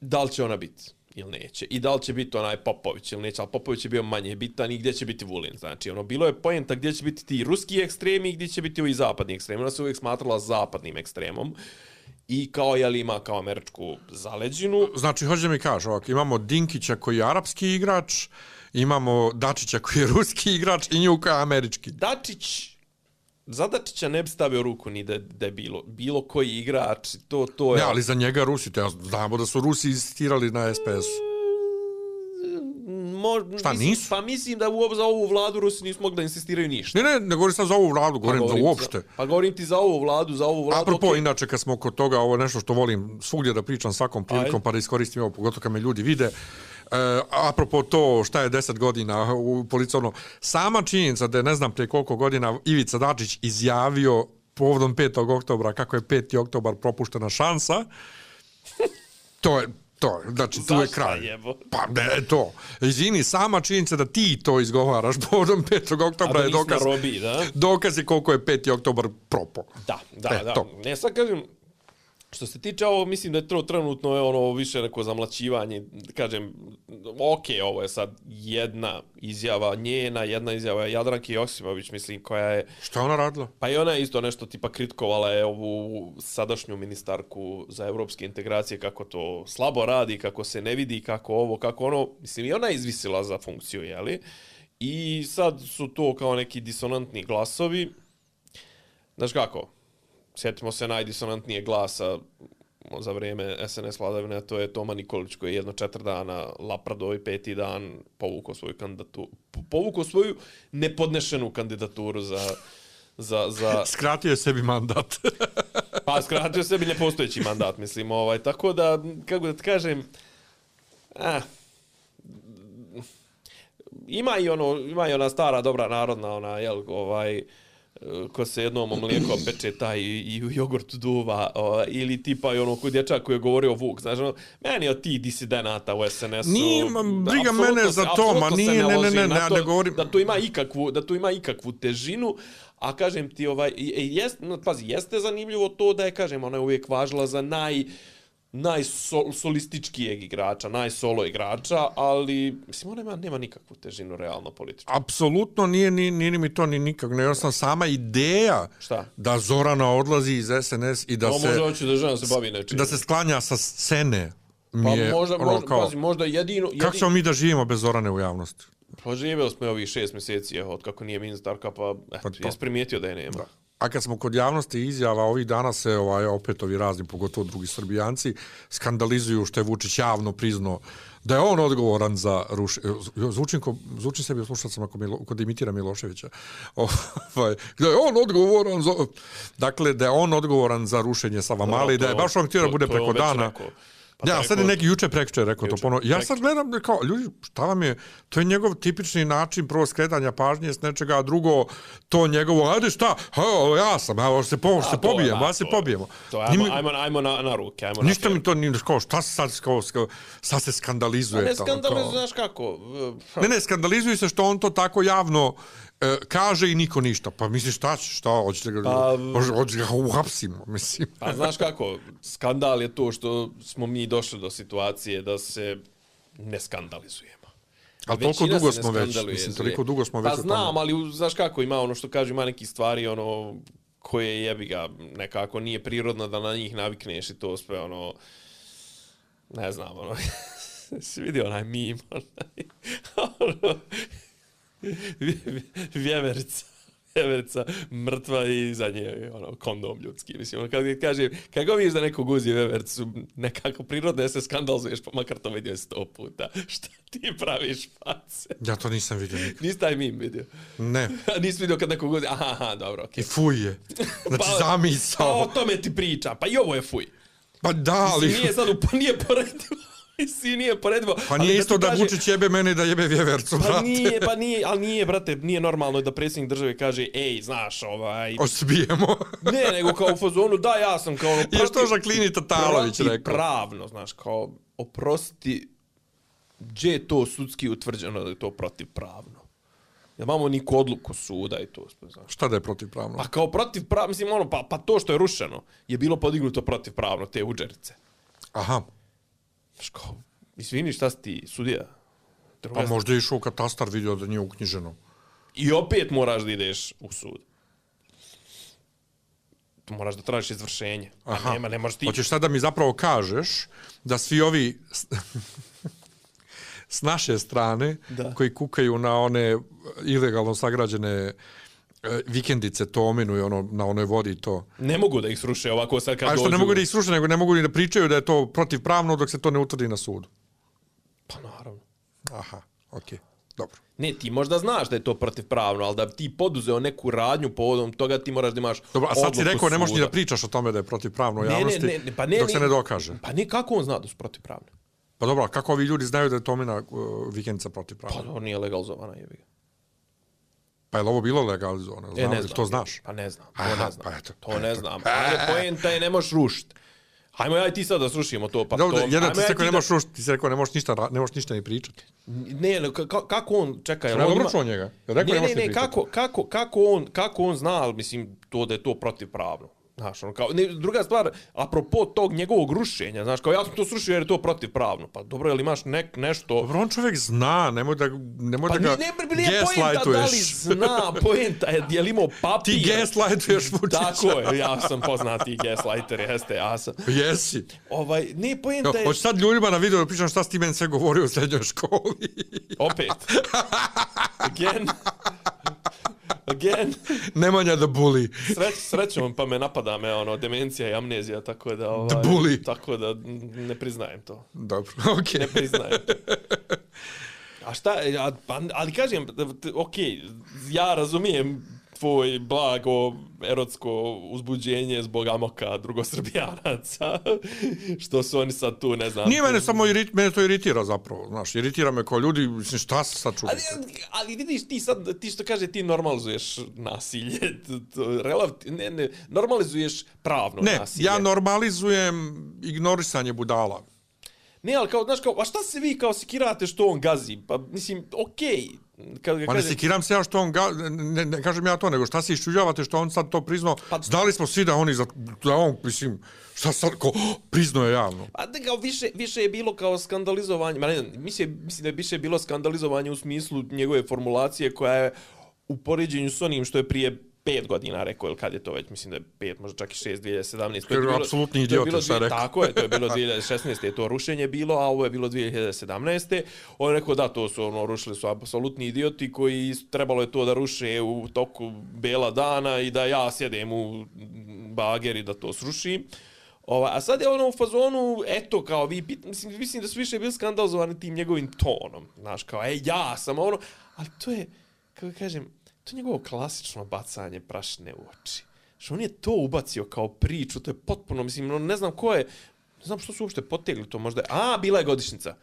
da li će ona biti ili neće. I da li će biti onaj Popović ili neće, ali Popović je bio manje bitan i gdje će biti Vulin. Znači, ono, bilo je pojenta gdje će biti ti ruski ekstremi i gdje će biti ovi zapadni ekstremi. Ona se uvijek smatrala zapadnim ekstremom. I kao, jel ima kao američku zaleđinu. Znači, hoće mi kažeš, ovako, imamo Dinkića koji je arapski igrač, imamo Dačića koji je ruski igrač i nju koja je američki. Dačić, za Dačića ne bi stavio ruku ni da, da je bilo, bilo koji igrač, to, to je... Ne, ali za njega Rusi, to ja znamo da su Rusi insistirali na SPS-u. Mo, Šta, mislim, nisu? Pa mislim da u, za ovu vladu Rusi nisu mogli da insistiraju ništa. Ne, ne, ne govorim sad za ovu vladu, govorim, Pa za govorim uopšte. Za, pa govorim ti za ovu vladu, za ovu vladu. Apropo, okej. inače, kad smo kod toga, ovo je nešto što volim svugdje da pričam svakom prilikom, Ajde. pa da iskoristim ovo, pogotovo kad me ljudi vide. E, apropo to šta je 10 godina u policovno, sama činjenica da je ne znam prije koliko godina Ivica Dačić izjavio povodom 5. oktobra kako je 5. oktobar propuštena šansa, to je to, je, znači tu je kraj. jebo? Pa ne, to. Izvini, sama činjenica da ti to izgovaraš povodom 5. A oktobra je dokaz, robi, da? dokaz je koliko je 5. oktobar propo. Da, da, E, da. to. Ne, sad kažem, što se tiče ovo, mislim da je to trenutno je ono više neko zamlaćivanje, kažem, ok, ovo je sad jedna izjava njena, jedna izjava Jadranke Joksimović, mislim, koja je, Šta je ona radila? pa i ona je isto nešto tipa kritikovala je ovu sadašnju ministarku za evropske integracije, kako to slabo radi, kako se ne vidi, kako ovo, kako ono, mislim, i ona je izvisila za funkciju, jeli? I sad su to kao neki disonantni glasovi, Znaš kako, sjetimo se najdisonantnije glasa za vrijeme SNS vladavine, to je Toma Nikolić koji je jedno četiri dana Lapradov i peti dan povukao svoju kandidaturu, povukao svoju nepodnešenu kandidaturu za, za, za [laughs] Skratio je sebi mandat. [laughs] pa skratio sebi nepostojeći mandat, mislim, ovaj, tako da, kako da ti kažem, eh, ima i ono, ima i ona stara dobra narodna, ona, jel, ovaj, ko se jednom o mlijeko peče taj i, i u jogurt duva, o, ili tipa i ono kod dječak koji je govorio Vuk, znaš, ono, meni od tih disidenata u SNS-u... Nije, briga mene za to, ma nije, ne, ne, ne, ne, to ne govorim- Da to ima ikakvu, da to ima ikakvu težinu, a kažem ti, ovaj, jest, no, pazi, jeste zanimljivo to da je, kažem, ona je uvijek važila za naj najsolističkijeg igrača, najsolo igrača, ali mislim on nema nema nikakvu težinu realno političku. Apsolutno nije ni ni, ni mi to ni nikak, ne sam sama ideja Šta? da Zorana odlazi iz SNS i da Da se može hoće da žena se bavi nečim. da se sklanja sa scene. Mi pa je, možda, ono, možda, kao, pazi, možda jedino... jedino kako ćemo mi da živimo bez Zorane u javnosti? Poživjeli smo je ovih šest mjeseci, evo, od kako nije ministarka, pa, eto, Pa pa to. jes primijetio da je nema. A kad smo kod javnosti izjava, ovih dana se ovaj, opet ovi razni, pogotovo drugi srbijanci, skandalizuju što je Vučić javno priznao da je on odgovoran za rušenje. Zvučim, ko, zvučim sebi slušalcama kod, Milo, kod imitira Miloševića. [laughs] Ovaj, da je on odgovoran za... Dakle, da je on odgovoran za rušenje Savamale i da je baš on htio da bude to preko dana. rekao. Pa ja, to sad je neki juče prekče rekao to Juče, ponovo. Ja prekjuče. sad gledam kao, ljudi, šta vam je, to je njegov tipični način prvo skretanja pažnje s nečega, a drugo, to njegovo, ajde šta, ha, ja sam, evo se, po, se A, to je, pobijemo, ja se to je. pobijemo. To, ajmo, Njima- ajmo, ajmo na, na ruke, ajmo na Ništa fair. mi to nije, kao, šta se sad, kao, sad se skandalizuje. Pa ne skandalizuje, znaš kako? e, Ne, ne, skandalizuje se što on to tako javno e, kaže i niko ništa. Pa misliš šta će, šta, hoćete ga, Pa, hoće, hoće ga uhapsimo, mislim. Pa znaš kako, skandal je to što smo mi došli do situacije da se ne skandalizujemo. Ali toliko dugo smo već, mislim, toliko dugo smo već Pa u tome. znam, ali znaš kako, ima ono što kaže, ima neki stvari, ono, koje jebi ga, nekako nije prirodno da na njih navikneš i to sve, ono, ne znam, ono, [laughs] si vidio onaj mim, onaj, [laughs] ono, [laughs] vjeverica, vjeverica mrtva i za nje ono, kondom ljudski. Mislim, ono, kad kaže, kako vidiš da neko guzi vjevericu, nekako prirodno je se skandalizuješ, pa makar to vidio sto puta. [laughs] Šta ti praviš face? Ja to nisam vidio nikad. Nisi taj mim vidio. Ne. [laughs] Nisi vidio kad neko guzi, aha, aha, dobro, okej. I fuj je. Znači, Pa- Pa o zamisao. tome ti priča, pa i ovo je fuj. Pa da, ali... Mislim, nije sad, pa nije poredivo. [laughs] Mislim, nije poredivo. Pa nije isto da kaže- Vučić jebe mene da jebe vjevercu, Pa brate. nije, pa [laughs] nije, ali nije, brate, nije normalno da predsjednik države kaže, ej, znaš, ovaj... Osbijemo. [laughs] Ne, nego kao u fazonu, da, ja sam kao... ono, I što Žaklini Tatalović rekao. Pravno, znaš, kao, oprosti, gdje je to sudski utvrđeno da je to protivpravno? Ja imamo niku odluku suda i to, znaš. Šta da je protivpravno? Pa kao protivpravno, mislim, ono, pa, pa to što je rušeno je bilo podignuto protivpravno, te uđerice. Aha. Kao, izvini, šta si ti, sudija? Druga Pa možda je išao u katastar vidio da nije uknjiženo. I opet moraš da ideš u sud. Tu moraš da tražiš izvršenje. A nema, ne možeš ti... Hoćeš sad da mi zapravo kažeš da svi ovi s- [laughs] naše strane Da. koji kukaju na one ilegalno sagrađene e, vikendice Tominu i ono, na onoj vodi to. Ne mogu da ih sruše ovako sad kad A što dođu... ne mogu da ih sruše, nego ne mogu ni da pričaju da je to protivpravno dok se to ne utvrdi na sudu. Pa naravno. Aha, okej, dobro. Ne, ti možda znaš da je to protivpravno, ali da bi ti poduzeo neku radnju povodom toga ti moraš da imaš Dobro, a sad si odluku rekao ne možeš ni da pričaš o tome da je protivpravno u ne, javnosti ne, ne, pa ne, dok se ne dokaže. Pa ne, kako on zna da su protivpravne? Pa dobro, kako ovi ljudi znaju da je Tomina uh, vikendica protivpravna? Pa on nije legalizovana, ga. Pa je li ovo bilo legalizovano? E, Znam, ne li znam. to znaš? Pa ne znam, to Aha, ne znam. pa eto. To ne znam. Ajde, poenta je ne možeš rušiti. Hajmo ja i ti sad da srušimo to. Pa Dobro, to, jedan ti se ja rekao ne da- rušiti, ti se rekao ne možeš ništa, ne možeš ništa ni pričati. Ne, ne, ka- kako on, čekaj, on dobro ima- čuo njega. Ja rekao ne, ne ne, ne, kako, kako, kako, on, kako on zna, ali mislim, to da je to protivpravno. Znaš, ono, kao, ne, druga stvar, apropo tog njegovog rušenja, znaš, kao ja sam to srušio jer je to protivpravno. Pa dobro, jel imaš nek, nešto... Dobro, on čovjek zna, nemoj da, nemoj Pa da ga ne, nije poenta da li zna, poenta je, je li imao papir. Ti gaslightuješ Vučića. Tako je, ja sam poznati gaslighter, jeste, ja sam. Jesi. Ovaj, ne, poenta je... hoćeš sad ljudima na video da pričam šta si ti meni sve govorio u srednjoj školi. Opet. [laughs] Again. Again. Nemanja da buli. Sreć, srećom pa me napada me ono demencija i amnezija tako da ovaj, The bully. tako da ne priznajem to. Dobro, okej. Ne priznajem. to. A šta, a, pa, ali kažem, ok, ja razumijem tvoj blago erotsko uzbuđenje zbog amoka drugosrbijanaca, [laughs] što su oni sad tu, ne znam. Nije mene samo irit, mene to iritira zapravo, znaš, iritira me kao ljudi, mislim, šta se sad čudite? Ali, ali vidiš, ti sad, ti što kaže, ti normalizuješ nasilje. Relativ, ne, ne, normalizuješ pravno Ne, nasilje. ja normalizujem ignorisanje budala. Ne, ali kao, znaš, kao, a šta se vi kao sikirate što on gazi? Pa, mislim, okej. Kad ga Pa ne kaže- sikiram se ja što on, ga, ne, ne kažem ja to, nego šta se iščuđavate što on sad to priznao. Pa- Znali smo svi da oni, za, da on, mislim, šta sad, ko, priznao je javno. Pa da kao više, više je bilo kao skandalizovanje, ma ne znam, mislim, mislim da je više bilo skandalizovanje u smislu njegove formulacije koja je u poređenju s onim što je prije pet godina rekao, ili kad je to već, mislim da je pet, možda čak i šest, 2017. To Jer apsolutni idiot je šta dvije- rekao. Tako je, to je bilo [laughs] 2016. je to rušenje bilo, a ovo je bilo 2017. On je rekao da, to su ono, rušili su apsolutni idioti koji trebalo je to da ruše u toku bela dana i da ja sjedem u bager i da to srušim. Ova, a sad je ono u fazonu, eto, kao vi, mislim, mislim da su više bili skandalizovani tim njegovim tonom. Znaš, kao, e, ja sam ono, ali to je, kako kažem, to je njegovo klasično bacanje prašne u oči. Što on je to ubacio kao priču, to je potpuno, mislim, no, ne znam ko je, ne znam što su uopšte potegli to, možda je, a, bila je godišnjica.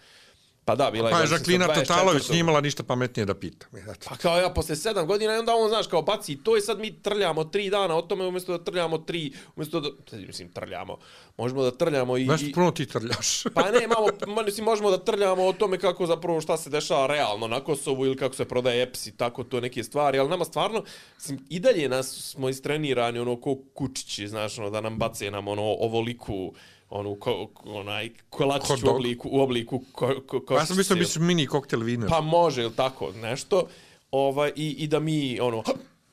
Pa da, bila je Pa je. Žaklina 24.. Totalović nije imala ništa pametnije da pita. Eto. Pa kao ja posle sedam godina i onda on, znaš, kao baci to i sad mi trljamo tri dana o tome umjesto da trljamo tri, umjesto da, mislim, trljamo, možemo da trljamo i... I puno ti trljaš. Pa ne, malo, ma, mislim, možemo da trljamo o tome kako zapravo šta se dešava realno na Kosovu ili kako se prodaje EPS i tako to neke stvari, ali nama stvarno, mislim, i dalje nas smo istrenirani ono ko kučići, znaš, ono, da nam bace nam ono ovoliku onu ko, onaj kolačić u obliku u obliku ko, ko, ko, ja sam mislio biš mini koktel vina. Pa može, ili tako, nešto. Ovaj, i, I da mi, ono,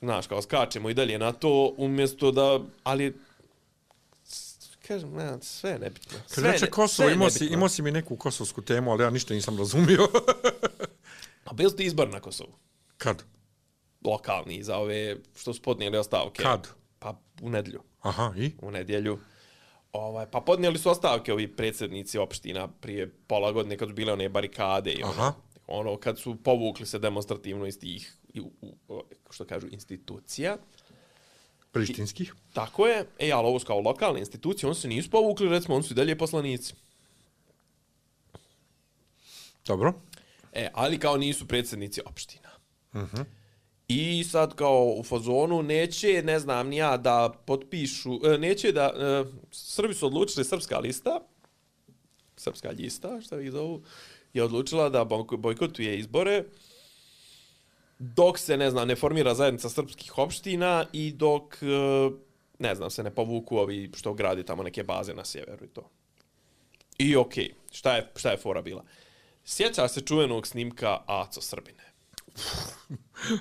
znaš, kao skačemo i dalje na to, umjesto da, ali, kažem, ne, sve je nebitno. Kad Sve reče Kosovo, imao si, imao si mi neku kosovsku temu, ali ja ništa nisam razumio. [laughs] A bili ti izbor na Kosovu? Kad? Lokalni, za ove što su podnijeli ostavke. Kad? Pa u nedlju. Aha, i? U nedjelju. Ovaj, pa podnijeli su ostavke ovi predsjednici opština prije pola godine kad su bile one barikade i ono, Aha. ono kad su povukli se demonstrativno iz tih, u, u, što kažu, institucija. Prištinskih. Tako je, e, ali ovo su kao lokalne institucije, oni se nisu povukli, recimo, oni su i dalje poslanici. Dobro. E, ali kao nisu predsjednici opština. Uh -huh. I sad kao u fazonu neće, ne znam ni ja, da potpišu, e, neće da, e, Srbi su odlučili, srpska lista, srpska lista, šta vi zovu, je odlučila da bojkotuje izbore, dok se, ne znam, ne formira zajednica srpskih opština i dok, e, ne znam, se ne povuku ovi što gradi tamo neke baze na sjeveru i to. I okej, okay, šta, je, šta je fora bila? Sjeća se čuvenog snimka Aco Srbine.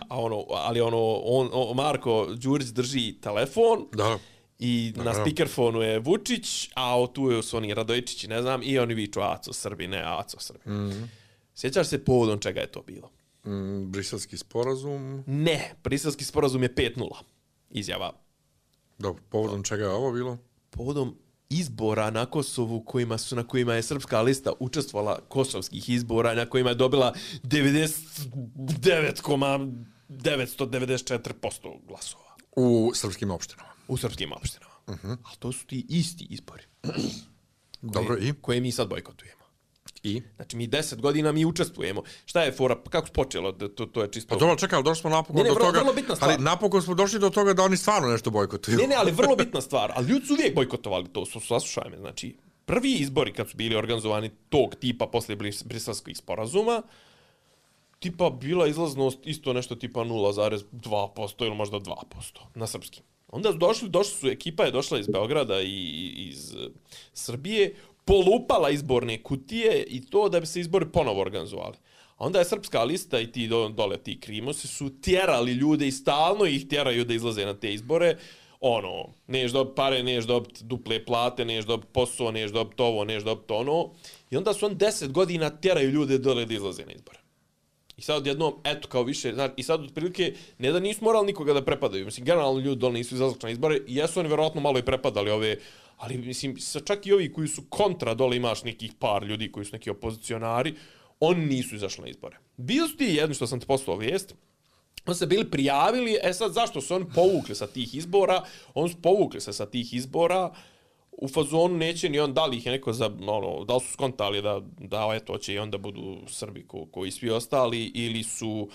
A ono, ali ono, on, on, Marko Đurić drži telefon Da. i na Naravno. spikerfonu je Vučić, a o tu su oni Radojičići, ne znam, i oni viču Aco Srbine, Aco Srbine. Mm -hmm. Sjećaš se povodom čega je to bilo? Mm, briselski sporazum. Ne, briselski sporazum je 5-0. Izjava. Dobro, povodom čega je ovo bilo? Povodom izbora na Kosovu kojima su na kojima je srpska lista učestvovala kosovskih izbora na kojima je dobila 99,994% glasova U srpskim opštinama. u srpskim opštinama. Uh -huh. Ali to su ti isti izbori Dobro, i? koje mi sad bojkotujemo. I? Znači mi 10 godina mi učestvujemo. Šta je fora? Kako se počelo? Da To, to je čisto... Pa dobro, čekaj, ali došli smo napokon Ne, ne, do vrlo- toga. vrlo bitna stvar. Ali napokon smo došli do toga da oni stvarno nešto bojkotuju. Ne, ne, ali vrlo [laughs] bitna stvar. Ali ljudi su uvijek bojkotovali to, su saslušaj me. Znači, prvi izbori kad su bili organizovani tog tipa posle bris- briselskih sporazuma, tipa bila izlaznost isto nešto tipa 0,2% ili možda 2% na srpskim. Onda su došli, došli su, ekipa je došla iz Beograda i iz eh, Srbije, polupala izborne kutije i to da bi se izbori ponovo organizovali. A onda je srpska lista i ti dole ti krimosi su tjerali ljude i stalno ih tjeraju da izlaze na te izbore. Ono, neš dobiti pare, neš dobiti duple plate, neš dobiti posao, neš dobiti ovo, neš dobiti ono. I onda su on deset godina tjeraju ljude dole da izlaze na izbore. I sad odjednom, eto, kao više, znači, i sad otprilike, ne da nisu morali nikoga da prepadaju, mislim, generalno ljudi dole nisu izlazili na izbore, i jesu oni verovatno malo i prepadali ove, ali, mislim, sa čak i ovi koji su kontra, dole imaš nekih par ljudi koji su neki opozicionari, oni nisu izašli na izbore. Bili su ti jedno što sam ti poslao vijest, oni se bili prijavili, e sad zašto su oni povukli sa tih izbora, oni su povukli se sa tih izbora, u fazonu neće ni on, da li ih je neko za, ono, da li su skontali da, da eto, će i onda budu Srbi ko, koji svi ostali, ili su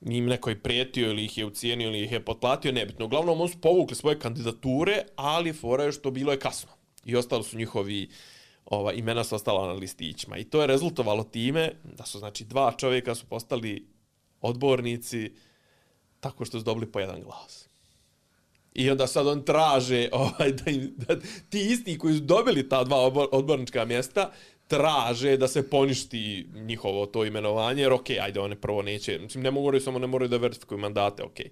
im neko je prijetio, ili ih je ucijenio, ili ih je potplatio, nebitno. Uglavnom, oni su povukli svoje kandidature, ali fora je što bilo je kasno. I ostali su njihovi ova, imena su ostala na listićima. I to je rezultovalo time da su, znači, dva čovjeka su postali odbornici tako što su dobili po jedan glas. I onda sad on traže ovaj, da, im, da ti isti koji su dobili ta dva odbornička mjesta traže da se poništi njihovo to imenovanje, jer okej, okay, ajde, one prvo neće, mislim, ne mogu samo ne moraju da verifikuju mandate, okej. Okay.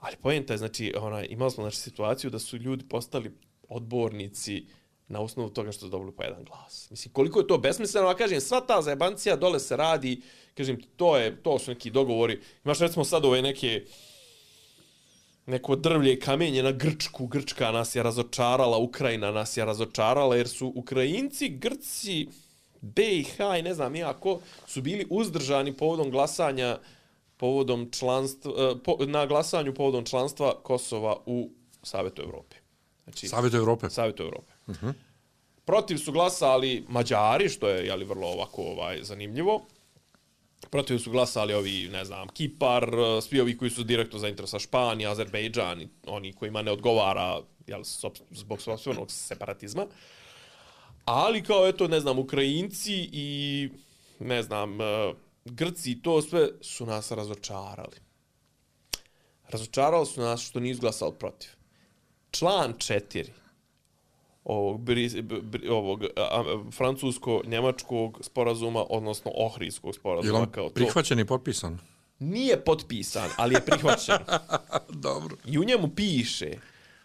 Ali pojenta je, znači, ona, imali smo znači, situaciju da su ljudi postali odbornici na osnovu toga što su dobili po jedan glas. Mislim, koliko je to besmisleno, a kažem, sva ta zajebancija dole se radi, kažem, to, je, to su neki dogovori. Imaš recimo sad ove neke, neko drvlje i kamenje na Grčku, Grčka nas je razočarala, Ukrajina nas je razočarala, jer su Ukrajinci, Grci, BiH i ne znam nijako, su bili uzdržani povodom glasanja povodom članstva, eh, po, na glasanju povodom članstva Kosova u Savjetu Evrope. Znači, Savjetu Evrope? Savjetu Evrope. Uh -huh. Protiv su glasali Mađari, što je jeli, vrlo ovako ovaj zanimljivo. Protiv su glasali ovi, ne znam, Kipar, eh, svi ovi koji su direktno zainteresa Španija, Azerbejdžan, oni kojima ne odgovara jel, zbog sobstvenog separatizma. Ali kao, eto, ne znam, Ukrajinci i, ne znam, Grci Grci to sve su nas razočarali. Razočarali su nas što nisu izglasali protiv. Član četiri ovog, bri, bri, ovog francusko-njemačkog sporazuma, odnosno ohrijskog sporazuma. Je kao prihvaćen i potpisan? Nije potpisan, ali je prihvaćen. [laughs] Dobro. I u njemu piše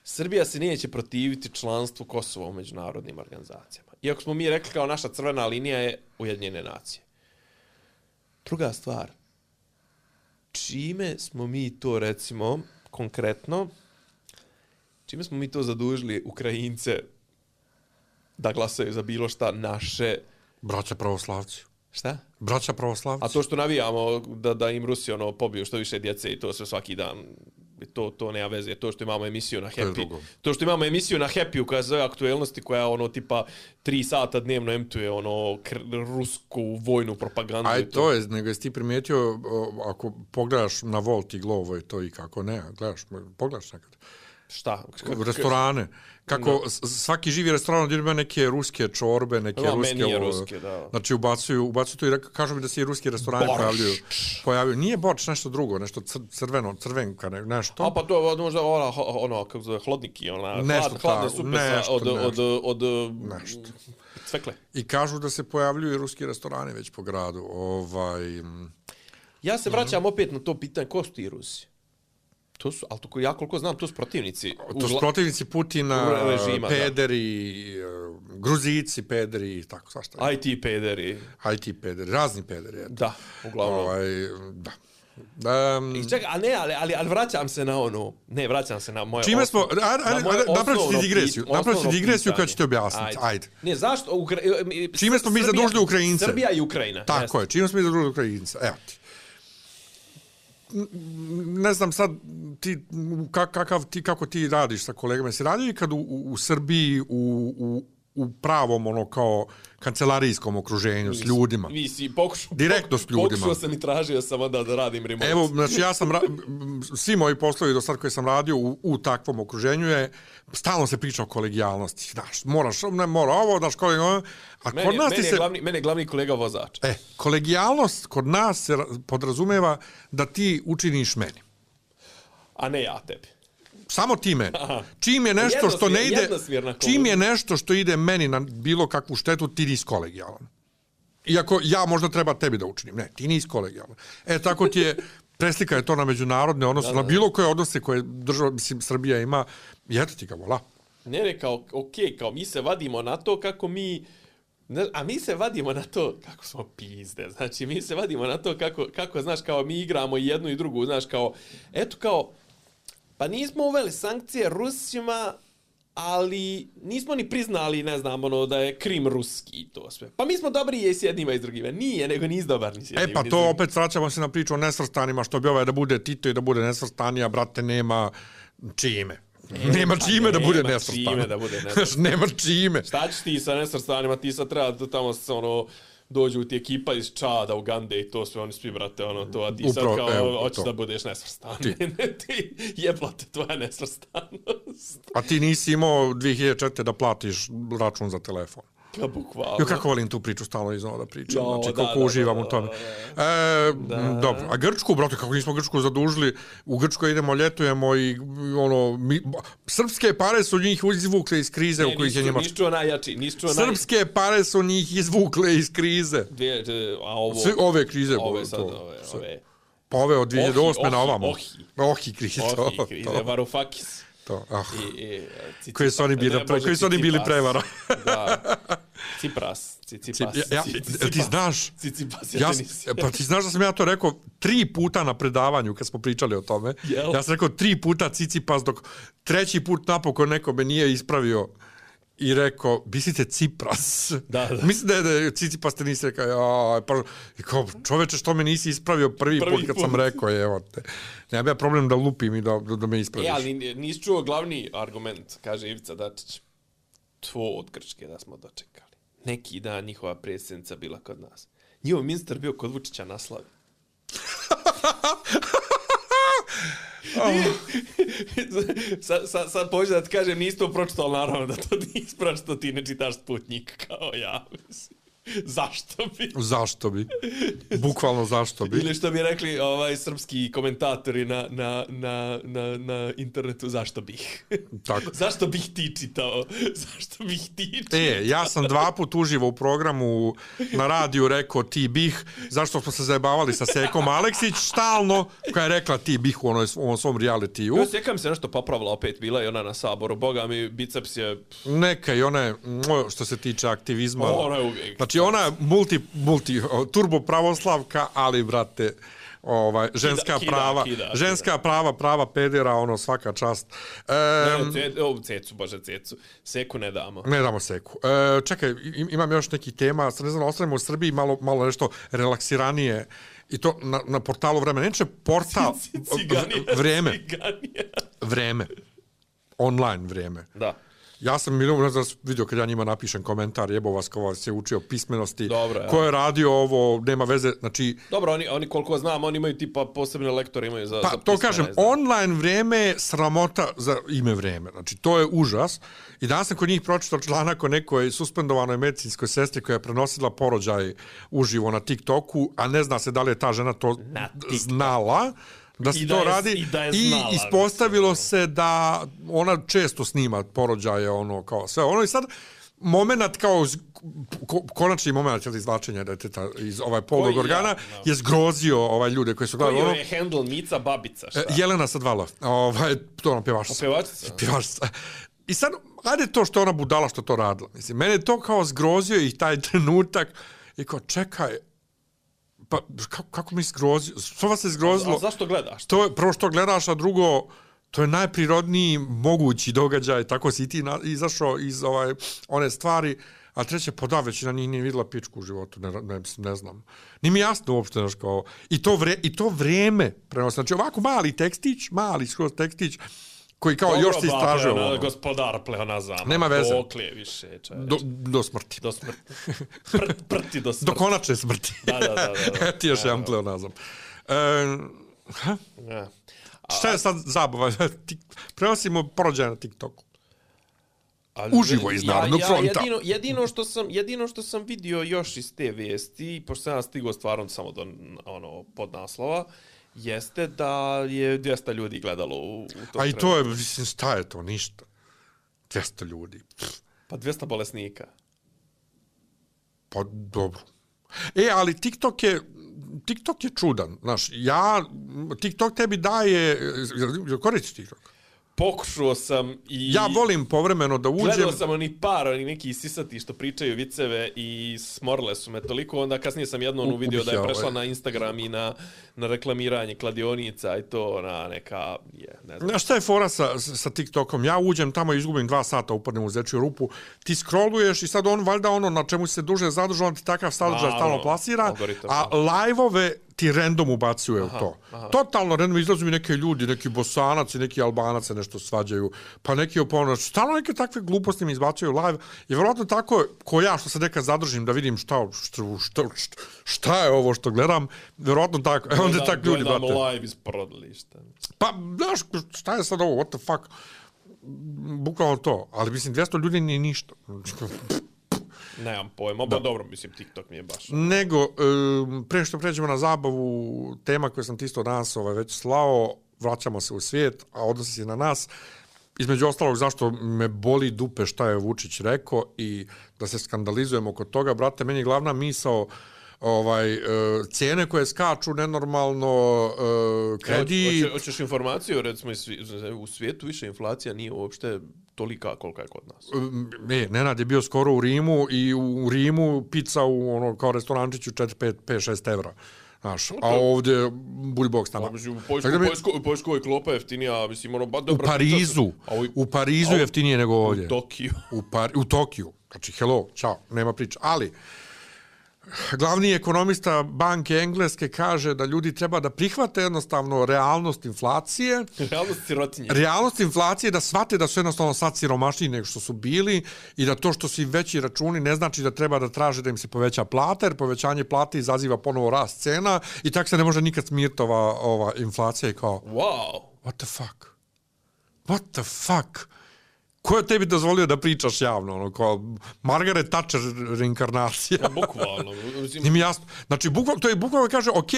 Srbija se neće protiviti članstvu Kosova u međunarodnim organizacijama. Iako smo mi rekli kao naša crvena linija je Ujedinjene nacije. Druga stvar, čime smo mi to, recimo, konkretno, čime smo mi to zadužili Ukrajince da glasaju za bilo šta naše... Braća pravoslavci. Šta? Braća pravoslavci. A to što navijamo da, da im Rusi ono, pobiju što više djece i to sve svaki dan, to, to nema veze. To što imamo emisiju na Happy. To, to što imamo emisiju na Happy koja zove aktuelnosti koja ono tipa tri sata dnevno emtuje ono rusku vojnu propagandu. Aj to. to je, nego jesi ti primijetio ako pogledaš na Volt i Glovo i to i kako ne, gledaš, pogledaš nekad. Šta? Kako, restorane. Kako no. svaki živi restoran ima neke ruske čorbe, neke no, ruske... Menije ruske, da. Znači, ubacuju, ubacuju to i reka, kažu mi da se i ruski restorani pojavljuju. pojavljuju. Nije borč, nešto drugo, nešto cr crveno, crvenka, ne, nešto. A pa to je možda ona, ono, kako zove, hlodniki, ona, nešto hlad, hladne supe nešto, od, nešto, od, od, od, nešto. cvekle. I kažu da se pojavljuju i ruski restorani već po gradu. Ovaj... Ja se vraćam mm -hmm. opet na to pitanje, ko su ti Rusi? To su, ali to, ja koliko znam, to su protivnici. To su protivnici Putina, režima, pederi, da. gruzici, pederi, tako, svašta. IT pederi. IT pederi, razni pederi. Eto. Da, uglavnom. Ovaj, da. Um, I čekaj, a ne, ali, ali, ali vraćam se na ono, ne, vraćam se na moje Čime osnov, smo, ajde, ajde, napraviti digresiju, napraviti digresiju koja će ti objasniti, ajde. ajde. Ne, zašto, Ukra... čime smo mi zadužili Ukrajince? Srbija i Ukrajina. Tako jeste. je, čime smo mi zadužili Ukrajince, evo ti ne znam sad ti kakav ti kako ti radiš sa kolegama? Se radi kad u, u, u Srbiji u, u u pravom ono kao kancelarijskom okruženju s ljudima. Mi si pokušao direktno s ljudima. Pokušao sam i tražio sam da, da radim remote. Evo, [laughs] znači ja sam svi moji poslovi do sad koje sam radio u, u takvom okruženju je stalno se priča o kolegijalnosti. Znaš, moraš, ne mora ovo, daš kolegijalno. A meni, kod nas meni, se... glavni, meni je glavni kolega vozač. E, kolegijalnost kod nas se podrazumeva da ti učiniš meni. A ne ja tebi samo ti meni. Čim je nešto što ne ide, čim je nešto što ide meni na bilo kakvu štetu, ti nisi kolegijalan. Iako ja možda treba tebi da učinim. Ne, ti nisi kolegijalan. E, tako ti je, [laughs] preslika je to na međunarodne odnose, na bilo koje odnose koje država, mislim, Srbija ima, i eto ti ga, vola. Ne, ne, kao, okej, okay, kao mi se vadimo na to kako mi, ne, a mi se vadimo na to kako smo pizde, znači mi se vadimo na to kako, kako znaš, kao mi igramo jednu i drugu, znaš, kao, eto kao, Pa nismo uveli sankcije Rusima, ali nismo ni priznali, ne znam, ono, da je Krim ruski i to sve. Pa mi smo dobri i s jednima i s drugima. Nije, nego nis dobar ni s jednima. E pa to opet vraćamo se na priču o nesvrstanima, što bi ovaj da bude Tito i da bude nesvrstanija, brate, nema čime. Nema, nema čime da bude nesvrstan. Nema čime da bude nesvrstan. [laughs] nema čime. Šta ćeš ti sa nesvrstanima? Ti sad treba tamo se ono dođu ti ekipa iz Čada, Ugande i to sve, oni svi, brate, ono, to, a ti Upravo, sad kao, hoćeš da budeš nesvrstan. Ti, [laughs] ti jebate tvoja nesvrstanost. A ti nisi imao 2004. da platiš račun za telefon. Ja, bukvalno. Jo, kako volim tu priču, stalno iznova da pričam, Jo, znači da, kako da, uživam da, u tome. da, E, dobro, a Grčku, brate, kako nismo Grčku zadužili, u Grčkoj idemo, ljetujemo i ono, mi, srpske pare su njih izvukle iz krize u Ne, kojih je Njemačka. nisu čuo najjači, nisu čuo naj... Srpske pare su njih izvukle iz krize. Dvije, dvije, a ovo... Sve ove krize, Ove sad, to, ove, ove. Pa ove od 2008. Ohi, na ovamo. ohi, Ohi krize, to. Ohi, krize, to, Varoufakis. to, ah. I, i, Cicipas. Koji su oni bili pre- koji su oni bili prevara. da. [laughs] Cipras. Cicipas. Ja, ja, Cicipas. ti znaš, Cicipas, Ja, pa ti znaš da sam ja to rekao tri puta na predavanju kad smo pričali o tome. Jel? Ja sam rekao tri puta Cicipas dok treći put napokon neko me nije ispravio i rekao, mislite Cipras? Da, da. Mislim da je, da je Cicipas te nisi rekao, ja, pa, i kao, čoveče, što me nisi ispravio prvi, Prvi put kad put. sam rekao, evo te. Nemam ja problem da lupim i da, da, da me ispraviš. E, ali ni- nisi čuo glavni argument, kaže Ivica Dačić. To od Grčke da smo dočekali. Neki dan njihova predsjednica bila kod nas. Njihov ministar bio kod Vučića na slavi. [laughs] sad, sad, sad pođe da ti kažem, nisi to pročitao, naravno da to [laughs] nisi pročitao, ti ne čitaš Sputnik kao ja. mislim. [laughs] Zašto bi? Zašto bi? Bukvalno zašto bi? Ili što bi rekli ovaj srpski komentatori na, na, na, na, na internetu, zašto bih? [laughs] Tako. zašto bih ti čitao? [laughs] Zašto bih ti čitao? E, ja sam dva put uživo u programu na radiju rekao ti bih, zašto smo se zajebavali sa Sekom Aleksić stalno, koja je rekla ti bih u, onoj, u onom svom realitiju. Jo, sjekam se nešto popravila opet, bila je ona na saboru, boga mi, biceps je... Neka i ona je, što se tiče aktivizma. Ona je uvijek. Znači ona je multi, multi, turbo pravoslavka, ali, brate, ovaj, ženska kida, prava, kida, ženska prava, prava pedera, ono, svaka čast. E, Ne, ce, o, cecu, bože, cecu. Seku ne damo. Ne damo seku. E, čekaj, im- imam još neki tema, sad ne znam, ostavimo u Srbiji malo, malo nešto relaksiranije i to na, na portalu vremena. Neče portal, [laughs] Ciganija, vreme, Ciganija. vreme, online vreme. Da. Ja sam milion si vidio kad ja njima napišem komentar, jebo vas ko vas je učio pismenosti, Dobro, ja. ko je radio ovo, nema veze, znači, Dobro, oni, oni koliko znam, oni imaju tipa posebne lektore, imaju za, Pa za to pismene, kažem, ne znam. online vreme je sramota za ime vreme. Znači, to je užas. I danas sam kod njih pročitao članak o nekoj suspendovanoj medicinskoj sestri koja je prenosila porođaj uživo na TikToku, a ne zna se da li je ta žena to znala da se I to je- radi i da je i znala, ispostavilo se da ona često snima porođaje ono kao sve ono i sad moment kao ko, konačni moment ili izvlačenja deteta iz ovaj polnog Koji, organa ja, da. je zgrozio ovaj ljude koji su Koji gledali ono je handle Mica Babica, šta? E, Jelena Sadvala, ovaj, to ona pjevačica. Pjevačica? Pjevačica. I sad, ajde to što je ona budala što to radila. Mislim, mene je to kao zgrozio i taj [laughs] trenutak i kao, čekaj, pa kako, kako mi zgrozio? Što vas je zgrozilo? A zašto gledaš? To je prvo što gledaš, a drugo, to je najprirodniji mogući događaj, tako si i ti na, izašao iz ovaj, one stvari, a treće, pa da, većina njih nije vidjela pičku u životu, ne, ne, mislim, ne znam. Nije mi jasno uopšte, znaš, kao, i to, vre, i to vrijeme prenosi. Znači, ovako mali tekstić, mali skroz tekstić, koji kao još se istražuje. Dobro, ono, gospodar pleonazama. Nema veze. Dokle više, do, do smrti. do smrti. Pr, prti do smrti. Do konačne smrti. Da, da, da, da, da. [laughs] Ti još jedan pleonazam. E, ha? Ja. Šta je sad zabava? [laughs] Prenosimo porođaje na TikToku. Ali, Uživo iz Narodnog ja, fronta. Ja, jedino, jedino, što sam, jedino što sam vidio još iz te vijesti, pošto sam ja stigao stvarno samo do ono, podnaslova, jeste da je 200 ljudi gledalo u, u to A i to je, mislim, šta je to? Ništa. 200 ljudi. Pff, Pa 200 bolesnika. Pa dobro. E, ali TikTok je, TikTok je čudan. Znaš, ja, TikTok tebi daje, koristiš TikTok? Pokušao sam i... Ja volim povremeno da uđem. Gledao sam oni par, oni neki sisati što pričaju viceve i smorle su me toliko, onda kasnije sam jednom U- uvidio da je ja prešla ovaj. na Instagram i na, na reklamiranje kladionica i to na neka, je, ne znam. Znaš šta je fora sa, sa TikTokom? Ja uđem tamo i izgubim dva sata, upadnem u zečju rupu, ti scrolluješ i sad on valjda ono na čemu se duže zadržao, on ti takav sadržaj stalno plasira, a live-ove ti random ubacuje u to. Totalno random izlazu mi neki ljudi, neki bosanac i neki albanac se nešto svađaju, pa neki oponač, stalno neke takve gluposti mi izbacuju live i vjerojatno tako ko ja što se nekad zadržim da vidim šta, šta, šta, šta, šta je ovo što gledam, vjerojatno tako, e onda tak ljudi, brate. Live iz porodilišta. Pa, znaš, šta je sad ovo, what the fuck? Bukvalno to. Ali, mislim, 200 ljudi nije ništa. Nemam pojma, ba dobro, mislim, TikTok mi je baš... Nego, e, pre što pređemo na zabavu, tema koju sam ti isto danas ovaj, već slao, vraćamo se u svijet, a odnosi se na nas. Između ostalog, zašto me boli dupe šta je Vučić rekao i da se skandalizujemo kod toga, brate, meni je glavna misao ovaj e, cijene koje skaču nenormalno e, kredit Hoće, hoćeš informaciju, recimo u svijetu više inflacija nije uopšte tolika kolika je kod nas. Ne, Nenad je bio skoro u Rimu i u Rimu pizza u ono kao restorančiću 4 5 5 6 evra. Znaš, a ovdje tamo. Pa, mislim, u Tako Poljskoj, da mi- Poljskoj, u Poljskoj je klopa jeftinija, mislim, ono, ba, u dobro. Parizu, A u, u Parizu a u- je jeftinije nego ovdje. u Tokiju. U, Par, u Tokiju. Znači, hello, čao, nema priča. Ali, glavni ekonomista banke Engleske kaže da ljudi treba da prihvate jednostavno realnost inflacije, [laughs] Realnost sirotinje. realnost inflacije da shvate da su jednostavno sad siromašniji nego što su bili i da to što su im veći računi ne znači da treba da traže da im se poveća plata, jer povećanje plate izaziva ponovo rast cena i tak se ne može nikad smirti ova, ova inflacija i kao, Wow. what the fuck? What the fuck? Ko je tebi dozvolio da pričaš javno? Ono, kao Margaret Thatcher reinkarnacija. Bukvalno. Mislim, Nije mi jasno. Znači, bukval, to je bukvalno kaže, ok,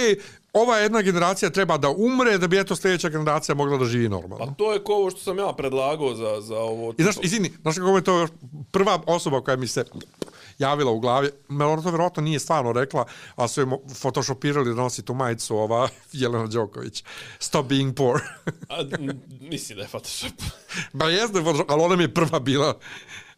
ova jedna generacija treba da umre da bi eto sljedeća generacija mogla da živi normalno. Pa to je ko ovo što sam ja predlagao za, za ovo... I znaš, izvini, znaš kako je to prva osoba koja mi se javila u glavi, ona to vjerojatno nije stvarno rekla, a su je mo- photoshopirali da nosi tu majicu ova [laughs] Jelena Đoković. Stop being poor. A, m, mislim da je Photoshop. [laughs] ba jeste, Photoshop, ali ona mi je prva bila,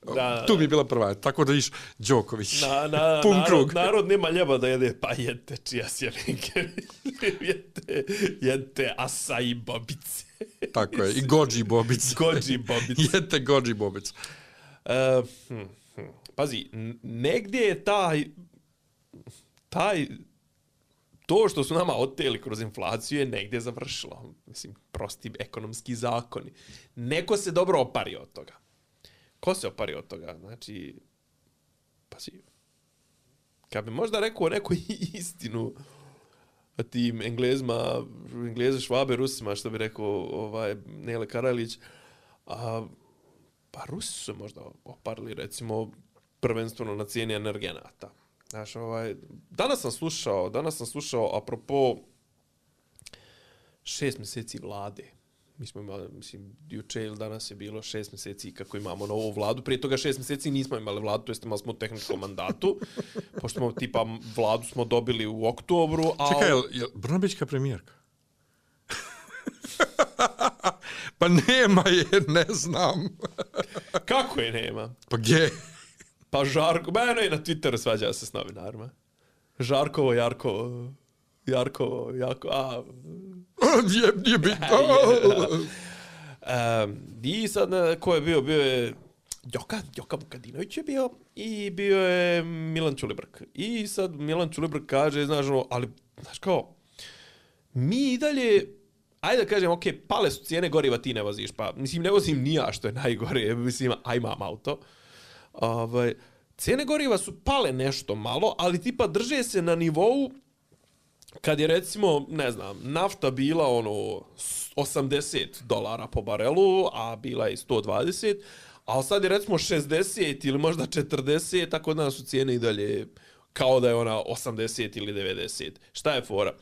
Da, da, tu mi je bila prva, tako da iš Đoković. Na, na, Pun narod, krug. narod nema ljeba da jede, pa jedte čija sjelinke. [laughs] jedte, jedte asai bobice. Tako je, i Gođi Bobic. Goji bobice. Jete Gođi Bobic. E, hm, hm. Pazi, negdje je taj, taj, to što su nama oteli kroz inflaciju je negdje završilo. Mislim, prosti ekonomski zakoni. Neko se dobro opari od toga. Ko se opari od toga? Znači, pazi, kad bi možda rekao neku [laughs] istinu a tim Englezima, Engleze, Švabe, Rusima, što bi rekao ovaj, Nele Karalić, a, pa Rusi su možda oparili, recimo, prvenstveno na cijeni energenata. Znaš, ovaj, danas sam slušao, danas sam slušao, apropo šest mjeseci vlade. Mi smo imali, mislim, juče ili danas je bilo šest mjeseci kako imamo novu vladu. Prije toga šest mjeseci nismo imali vladu, to jest imali smo u tehničkom mandatu. [laughs] Pošto smo, tipa, vladu smo dobili u oktobru, a... Čekaj, je, je Brnabićka premijerka? [laughs] pa nema je, ne znam. Kako je nema? Pa gdje? Pa Žarko, mene je na Twitteru svađa se s novinarima. Žarkovo, Jarkovo, Jarkovo, Jako, a... [laughs] Nije, nije bitno. [laughs] Um, I sad, ko je bio? Bio je Đoka, Đoka Vukadinović je bio i bio je Milan Čulibrk. I sad Milan Čulibrk kaže, znaš, ono, ali, znaš kao, mi i dalje, ajde da kažem, ok, pale su cijene goriva, ti ne voziš, pa, mislim, ne vozim ni ja, što je najgore, [laughs] mislim, a imam auto. Ovaj, cijene goriva su pale nešto malo, ali tipa drže se na nivou kad je recimo, ne znam, nafta bila ono 80 dolara po barelu, a bila je 120, a sad je recimo 60 ili možda 40, tako da su cijene i dalje kao da je ona 80 ili 90. Šta je fora?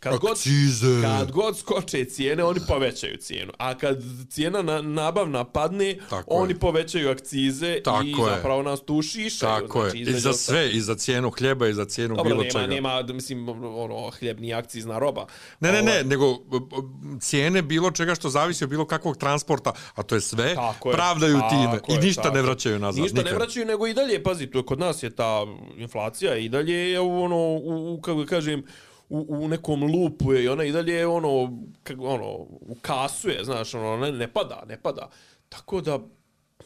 Kad god, Akcize. kad god skoče cijene, oni povećaju cijenu. A kad cijena na, nabavna padne, Tako oni je. povećaju akcize Tako i je. zapravo nas tu šišaju. Tako je. I za sve, i za cijenu hljeba, i za cijenu dobro, bilo nema, čega. nema, mislim, ono, hljeb nije akcizna roba. Ne, ne, Ovaj, ne, nego b- b- cijene bilo čega što zavisi od bilo kakvog transporta, a to je sve, Tako pravdaju tako time i je, ništa tako ne vraćaju nazad. Ništa nikad. ne vraćaju, nego i dalje, pazi, je kod nas je ta inflacija i dalje je ono, u, u kako kažem, u, u nekom lupu je i ona i dalje je ono, kako, ono, u kasu je, znaš, ono, ne, ne pada, ne pada. Tako da,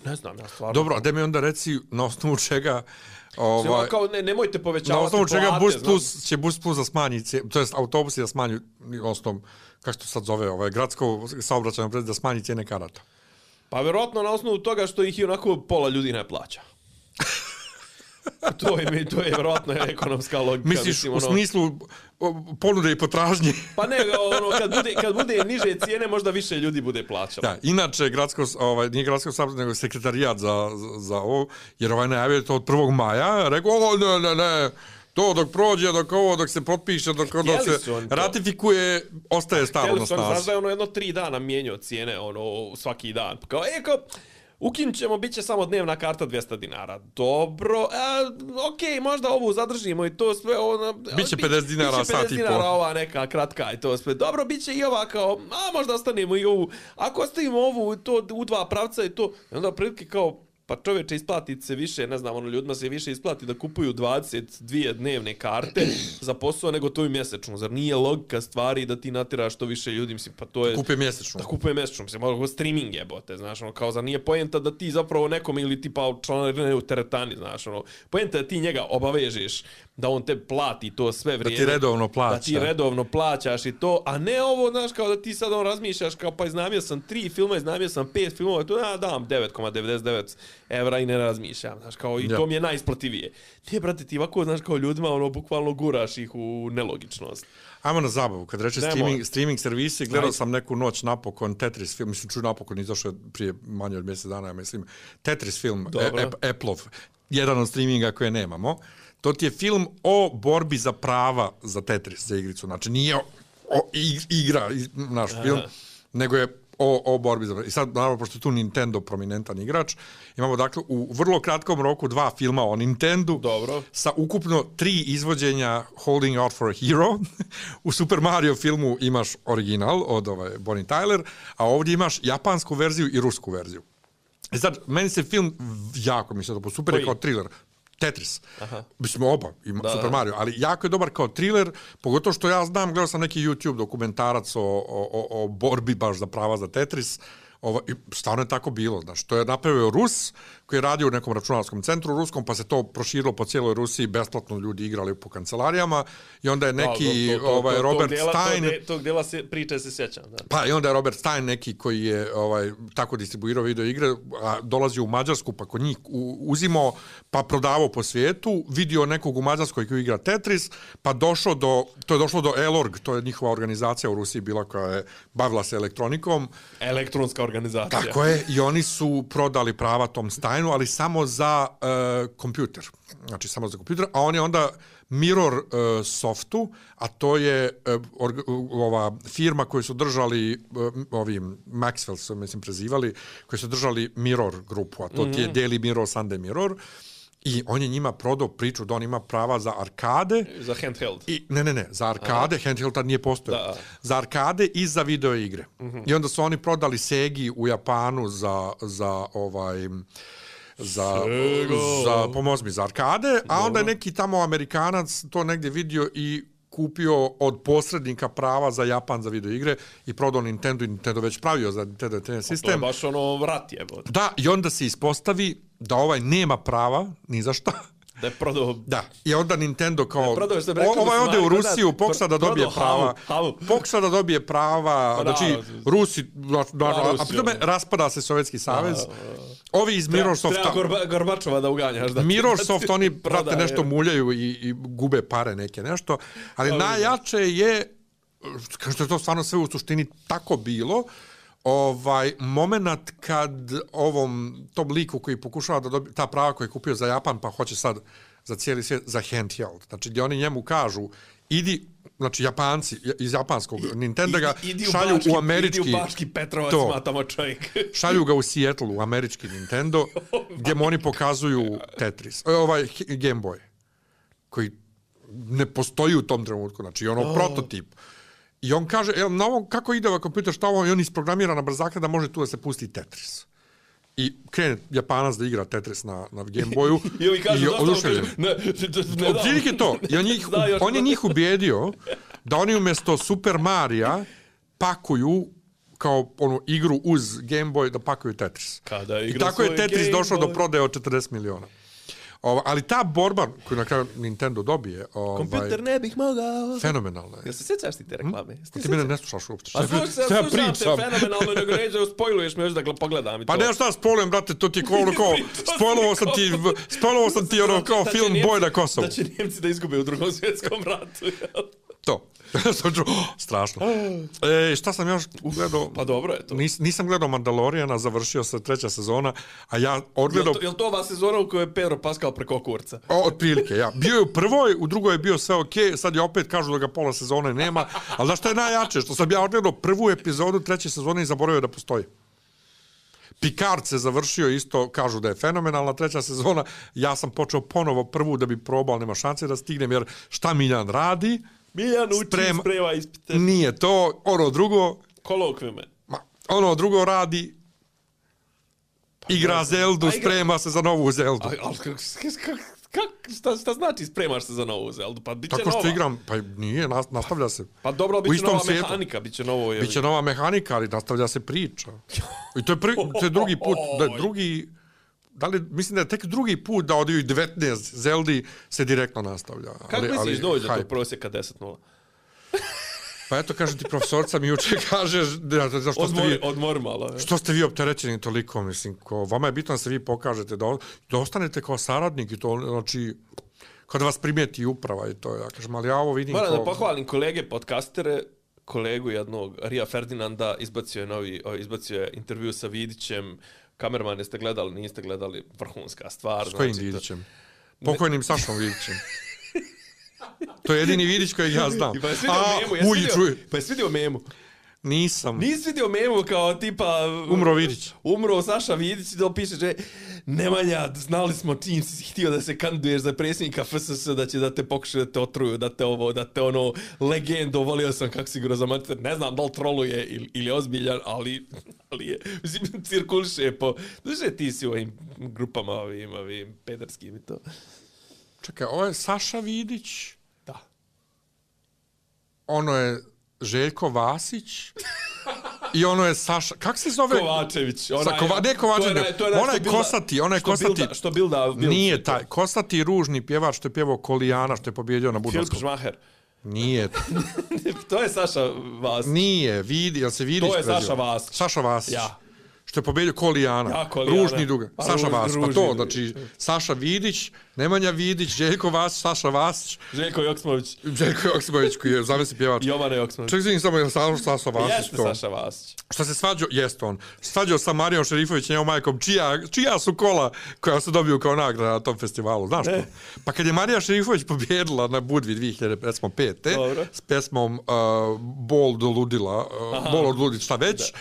ne znam, ja stvarno... Dobro, a da mi onda reci na osnovu čega Ovaj, ovaj, kao, ne, nemojte povećavati na osnovu čega plate, Bus. Plus će Bus Plus da smanji to jest autobusi da smanju osnovom kako to sad zove, ovaj gradsko saobraćajno pred da smanji cijene karata. Pa vjerojatno na osnovu toga što ih i onako pola ljudi ne plaća. [laughs] [laughs] to je, mi- to je vjerojatno ekonomska logika. Misliš mislim, u ono- smislu o, ponude i potražnje? [laughs] Pa ne, ono, kad bude, kad bude niže cijene, možda više ljudi bude plaćalo. Da, inače, gradsko, ovaj, nije gradsko sabor, nego sekretarijat za, za, ovo, jer ovaj najavio to od 1. maja, rekao, o, ne, ne, ne, to dok prođe, dok ovo, dok se potpiše, dok, dok Htjeli se oni to. ratifikuje, ostaje staro Htjeli na su oni, znaš snazi. da je ono jedno tri dana mijenjao cijene, ono, svaki dan. Kao, e, kao, ukinut ćemo, bit će samo dnevna karta 200 dinara. Dobro, e, okej, možda ovu zadržimo i to sve, ono... Biće bi- 50 dinara biće sat 50 i dinara po. ova neka kratka i to sve. Dobro, bit će i ova kao, a možda ostanemo i ovu. Ako ostavimo ovu, to u dva pravca i to, i onda prilike kao, pa čovječe isplati se više, ne znam, ono, ljudima se više isplati da kupuju 22 dnevne karte [clears throat] za posao nego to i mjesečno. Zar nije logika stvari da ti natiraš što više ljudi, mislim, pa to je... Kupe mjesečno. Da kupuje mjesečno, mislim, malo streaming jebote, znaš, ono, kao za nije poenta da ti zapravo nekom ili tipa članarine u teretani, znaš, ono, poenta je da ti njega obavežeš da on te plati to sve vrijeme. redovno plaća. Da ti redovno plaćaš i to, a ne ovo, znaš, kao da ti sad on razmišljaš, kao pa iznamio sam tri filma, iznamio sam pet filmova, to ja dam 9,99 evra i ne razmišljam, znaš, kao i Ja. to mi je najisplativije. Ne, brate, ti ovako, znaš, kao ljudima, ono, bukvalno guraš ih u nelogičnost. Ajmo na zabavu. Kad reče Dajmo. streaming, streaming servisi, gledao sam neku noć napokon Tetris film, mislim, čuo napokon, izašao je prije manje od mjesec dana, ja mislim, Tetris film, e, Ap- Apple-ov, jedan od streaminga koje nemamo. To ti je film o borbi za prava za Tetris, za igricu. Znači, nije o, o, ig- igra, naš film, nego je o, o borbi za I sad, naravno, pošto je tu Nintendo prominentan igrač, imamo dakle u vrlo kratkom roku dva filma o Nintendo Dobro. sa ukupno tri izvođenja Holding Out for a Hero. [laughs] u Super Mario filmu imaš original od ovaj, Bonnie Tyler, a ovdje imaš japansku verziju i rusku verziju. I sad, meni se film jako mi se to super je kao thriller. Tetris. Aha. Mislim, oba, ima Da, Super. Mario, ali jako je dobar kao thriller, pogotovo što ja znam, gledao sam neki YouTube dokumentarac o, o, o, o borbi baš za prava za Tetris, Ovo, i stvarno je tako bilo, znaš, to je napravio Rus koji je radio u nekom računarskom centru ruskom, pa se to proširilo po cijeloj Rusiji, besplatno ljudi igrali po kancelarijama i onda je neki Da, to- to- to- ovaj, to- Robert tog dijela, Stein... Tog, de- tog dijela se, priče se sjećam, da. Pa i onda je Robert Stein neki koji je ovaj tako distribuirao video igre, a dolazi u Mađarsku pa kod njih u, uzimao pa prodavao po svijetu, vidio nekog u Mađarskoj koji igra Tetris, pa došao do to je došlo do Elorg, to je njihova organizacija u Rusiji bila koja je bavila se elektronikom. Elektronska organizacija. Tako je, i oni su prodali prava tom Steinu, ali samo za uh, kompjuter. Znači, samo za kompjuter, a on je onda Mirror uh, Softu, a to je uh, org, uh, ova firma koju su držali uh, ovim Maxwell su mislim prezivali, koji su držali Mirror grupu, a to mm -hmm. ti je Daily Mirror, Sunday Mirror. I on je njima prodao priču da on ima prava za arkade, Za handheld. I, ne, ne, ne, za arkade, Aha. handheld tad nije postojao. Da. Za arkade i za video igre. Mm -hmm. I onda su oni prodali Segi u Japanu za, za ovaj za, za pomozmi za arkade, a onda je neki tamo Amerikanac to negdje vidio i kupio od posrednika prava za Japan za video igre i prodao Nintendo i Nintendo već pravio za Nintendo Entertainment To je System. baš ono vrat je, Da, i onda se ispostavi da ovaj nema prava ni za šta. Da je prodao... Da, i onda Nintendo kao... prodao je, što bi rekli o- ovaj ode u Rusiju, da, pokuša da prodao dobije prava. halu. Pokuša da dobije prava, Pa da, znači, Rusi, da, da, a Rusi, pri tome ono. raspada se Sovjetski savez. Ovi iz Mirrorsoft... Treba Gorba, Gorbačova da uganjaš. Da ti [laughs] oni, brate, nešto muljaju i, i gube pare neke, nešto. Ali najjače je, kao što je to stvarno sve u suštini tako bilo, ovaj moment kad ovom tom liku koji pokušava da dobije ta prava koje je kupio za Japan pa hoće sad za cijeli svijet za handheld. Znači gdje oni njemu kažu idi znači Japanci iz japanskog Nintendo ga Idi- idi u šalju Bački- u američki Idi u Bački Petrovac, to. ma tamo čovjek. [laughs] šalju ga u Seattle u američki Nintendo [laughs] gdje mu oni pokazuju Tetris e, ovaj Game Boy koji ne postoji u tom trenutku znači ono oh. prototip i on kaže jel, na ovom, kako ide ovaj kompjuter šta ovo i on isprogramira na brzaka da može tu da se pusti Tetris i krene Japanac da igra Tetris na, na Game Boyu [laughs] I ovi kažu, i zašto? oduševljen. Ne, ne, ne to. [laughs] On, njih, još on je da- njih ubijedio da oni umjesto Super Marija pakuju kao onu igru uz Game Boy da pakuju Tetris. Kada I tako je Tetris došao do prodaje od 40 miliona. Ova, ali ta borba koju na kraju Nintendo dobije, ovaj, Kompjuter ne bih mogao. fenomenalna je. Jel se sjećaš ti te reklame? Jel se Ti mene ne slušaš uopšte. Pa slušaj, slušam te pričam? fenomenalno, nego neđe uspojluješ me još da gl- pogledam i Pa to. ne šta spolujem, brate, to ti je kao ono kao, [laughs] To spojlovao sam ti, spojlovao sam ti ono kao Da će film Boj na Kosovu. Da će Njemci da izgube u drugom svjetskom ratu. jel? To. [laughs] [gasps] strašno. [gasps] E, šta sam još gledao? Pa dobro je to. Nis, nisam gledao Mandalorijana, završio se treća sezona, a ja odgledao... to, jel to ova sezona u kojoj je Pedro Pascal preko kurca? O, otprilike, ja. Bio je u prvoj, u drugoj je bio sve okej, sad je opet kažu da ga pola sezone nema, ali znaš šta je najjače? Što sam ja odgledao prvu epizodu treće sezone i zaboravio da postoji. Picard se završio isto, kažu da je fenomenalna treća sezona, ja sam počeo ponovo prvu da bi probao, nema šanse da stignem, jer šta Miljan radi, Miljan uči, Sprema- sprema ispite. nije to, ono drugo, Kolokvijume. ma, ono drugo radi, igra Zeldu, A igra- sprema se za novu Zeldu. A, ali kak, kak, kak, šta, šta znači spremaš se za novu Zeldu? Pa bit će Tako što nova. igram, pa nije, nas- nastavlja se. Pa dobro, U bit će istom nova svijetu. mehanika, bit će novo... Je, Biće nova mehanika, ali nastavlja se priča. I to je, prvi, to je drugi put, da drugi, da li, mislim da je tek drugi put da od ovih 19 Zeldi se direktno nastavlja. Kako misliš dođe do hype. tog prosjeka 10-0? [laughs] Pa eto, kaže ti profesorca mi juče [laughs] kaže, da, da, što ste vi, odmori malo. je. što ste vi opterećeni toliko, mislim, ko, vama je bitno da se vi pokažete, da, da ostanete kao saradnik i to, znači, kada vas primijeti uprava i to, ja kažem, ali ja ovo vidim Moram da kao... pohvalim kolege podcastere, kolegu jednog, Rija Ferdinanda, izbacio je novi, izbacio je intervju sa Vidićem, kamermane ste gledali, niste gledali, vrhunska stvar. S kojim znači, to- Vidićem? Pokojnim Sašom Vidićem. To je jedini Vidić kojeg ja [laughs] znam. Pa je svidio A, memu, jesi vidio, pa je svidio memu. Nisam. Nisi vidio memu kao tipa... Umro Vidić. Umro Saša Vidić i da piše, že Nemanja, znali smo čim si htio da se kandiduješ za predsjednika FSS, da će da te pokušaju da te otruju, da te ovo, da te ono, legendo, volio sam kako si za mater. Ne znam da li troluje ili, ili je ozbiljan, ali, ali je, mislim, cirkuliše po... Duže ti si u ovim grupama, ovim, ovim pederskim i to. Čekaj, ovo je Saša Vidić, Da. ono je Željko Vasić i ono je Saša... Kak se zove? Kovačević. Sa Kova, ne Kovačević, to je, to je što bilda- kosati, onaj što kosati. Bilda, što bilda, bilda Nije taj, kosati ružni pjevač što je pjevao Kolijana, što je pobjedio na Filip Budarskom. Žmaher. Nije, [laughs] to je Saša Vas. nije, vidi, jel se vidiš? To je? Saša Vasić. Saša Vasić. Ja. Što je pobjedio Kolijana. Ja, Kolijana. Ružni duga. Pa, Saša Vasić. Pa to, znači, Saša Vidić, Nemanja Vidić, Željko Vasić, Saša Vasić, Željko Joksmović. Željko Joksimović koji je zamisli pjevač. Jovana Joksmović. Ček, izvinim samo, je Saša, Saša Vasić Jeste to? Saša Vasić. Što se svađao, jest on. Svađao sa Marijom Šerifović, njevom majkom, čija, čija su kola koja se dobiju kao nagrada na tom festivalu, znaš to? Pa kad je Marija Šerifović pobjedila na Budvi 2005. Dobro. s pesmom uh, Bol do ludila, uh, Bol od ludila, šta već, uh,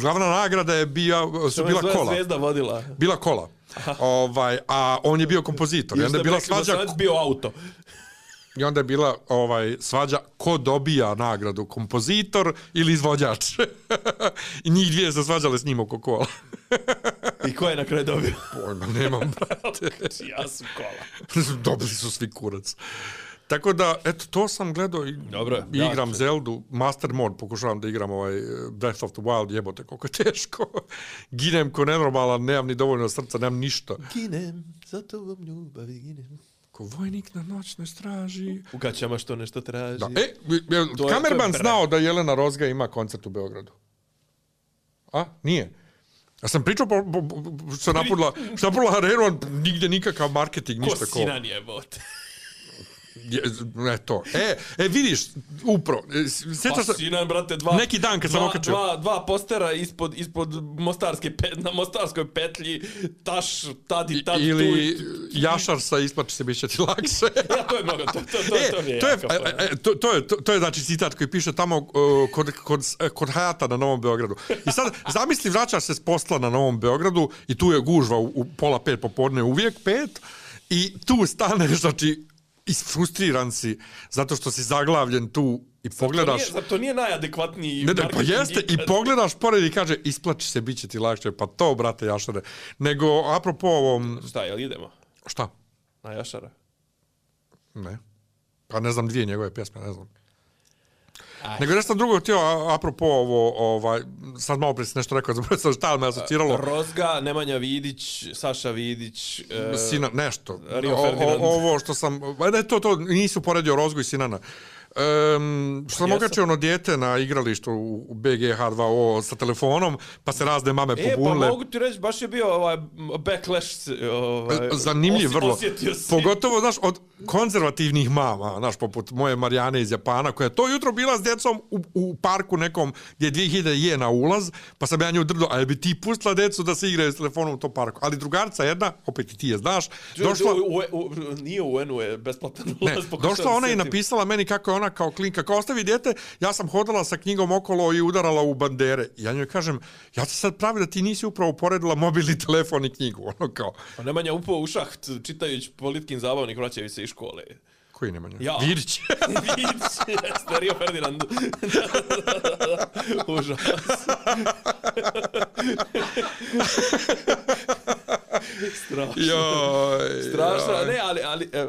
glavna nagrada je bija, su bila kola. Zvezda vodila. Bila kola. Ovaj, a on je bio kompozitor. I onda je bila svađa, Sad bio auto. i onda je bila ovaj svađa ko dobija nagradu, kompozitor ili izvođač. [laughs] I njih dvije se svađale s njim oko kola. I ko je na kraju dobio? Pojma, nemam, brate. [laughs] ja sam kola. Dobili su svi kurac. Tako da, eto, to sam gledao i, Dobro, igram ću. Zeldu, Master Mode, pokušavam da igram ovaj eh, Breath of the Wild, jebote, koliko je [laughs] teško. Ginem ko nenormalan, nemam ni dovoljno srca, nemam ništa. Ginem, za tobom ljubavi ginem. Ko vojnik na noćnoj straži. U gaćama što nešto traži. Da. E, je, To je- kamerman to je znao da Jelena Rozga ima koncert u Beogradu? A? Nije. Ja sam pričao po, po, po, što je napudila, što napudila Harenu, on nigdje nikakav marketing, Ko ništa ko. sinan je, bote. Je, ne to. E, e vidiš, upro, e, sjećaš se, sinan, brate, dva... Neki dan kad sam okačio. Dva, dva postera ispod, ispod mostarske pet, na mostarskoj petlji, taš, tad i tad ili tu. jašar sa isplači se biće ti lakše. [laughs] Ja, to je mnogo, to, to, to, e, to mi je to je, e, e, to, to, je, to, to je znači citat koji piše tamo uh, kod, kod, e, kod Hayata na Novom Beogradu. I sad, zamisli, vraćaš se s posla na Novom Beogradu i tu je gužva u, u pola pet popodne, uvijek pet, i tu staneš, znači, isfrustriran si zato što si zaglavljen tu i pogledaš... nije, zar to nije najadekvatniji Ne, ne, pa jeste, i pogledaš pored i kaže, isplači se, bit će ti lakše, pa to, brate, jašare. Nego, apropo ovom, Šta, jel idemo? šta? Na Jašara? Ne. Pa ne znam dvije njegove pjesme, ne znam. Nego nešto drugo htio, apropo ovo, ovaj, sad malo prije si nešto rekao, [laughs] zaboravio sam šta me asociralo. Rozga, Nemanja Vidić, Saša Vidić, e, Sina, nešto. Rio O- o- ovo što sam, ne, to, to, nisu poredio Rozgu i Sinana. Um, što sam okačio ono dijete na igralištu u u BGH2O sa telefonom, pa se razne mame E, pa pobunile. mogu ti reći, baš je bio ovaj backlash. Ovaj, Zanimljiv osi- vrlo. Pogotovo, znaš, od konzervativnih mama, znaš, poput moje Marijane iz Japana, koja je to jutro bila s djecom u, u parku nekom gdje je 2000 je na ulaz, pa sam ja nju drdo, a bi ti pustila djecu da se igraju s telefonom u tom parku. Ali drugarca jedna, opet i ti je znaš, došla... U, u, u, nije u UN-u je besplatan Ne, ulaz. pokušao došla ona i napisala meni kako je ona kao klinka, kao ostavi dijete, ja sam hodala sa knjigom okolo i udarala u bandere. I ja njoj kažem, ja se sad pravi da ti nisi upravo poredila mobilni telefon i knjigu. [laughs] Ono kao, Pa Nemanja upao u šaht čitajući politikin zabavnik vraćaju se iz škole. koji nema nje? Ja. Vidić. [laughs] Vidić, jeste, Rio Ferdinand. [laughs] Užas. Strašno. Joj, Strašno, joj. ne, ali, ali, e,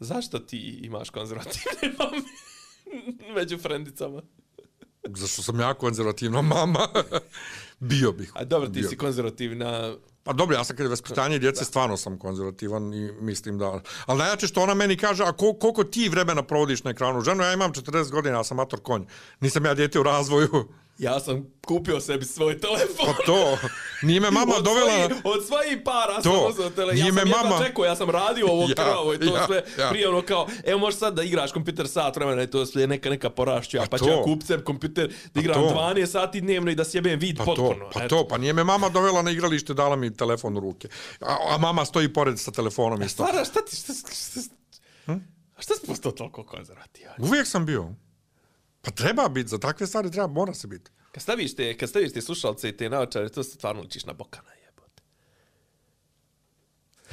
zašto ti imaš konzervativne [laughs] mame među frendicama? Zašto sam ja konzervativna mama? [laughs] Bio bih. A dobro, ti Bio si konzervativna, Pa dobro, ja sam kad je vaspitanje djece, stvarno sam konzervativan i mislim da... Ali najjače što ona meni kaže, a kol, koliko ti vremena provodiš na ekranu? Ženo, ja imam 40 godina, ja sam mator konj. Nisam ja djete u razvoju. Ja sam kupio sebi svoj telefon. Pa to, nije me [laughs] mama od dovela... Svojih, od svojih para To. sam uzeo tele. Ja sam mama- čekao, ja sam radio ovo Ja, kravo i to ja, sve ja. prije ono kao, evo možeš sad da igraš kompjuter sat vremena i to sve neka neka porašću, ja, Pa pa, ću ja sebi kompjuter da igram to. 12 sati dnevno i da sjebem vid Pa potpuno. to, pa Eto. to, pa nije me mama dovela na igralište, dala mi telefon u ruke. A, a mama stoji pored sa telefonom isto. Stvarno, šta ti, šta, šta, šta, hm? A šta si postao toliko konzervativan? Uvijek sam bio. Pa treba biti, za takve stvari treba, mora se biti. Kad staviš te, kad staviš te slušalce i te naočare, to se stvarno učiš na bokana jebote. [laughs]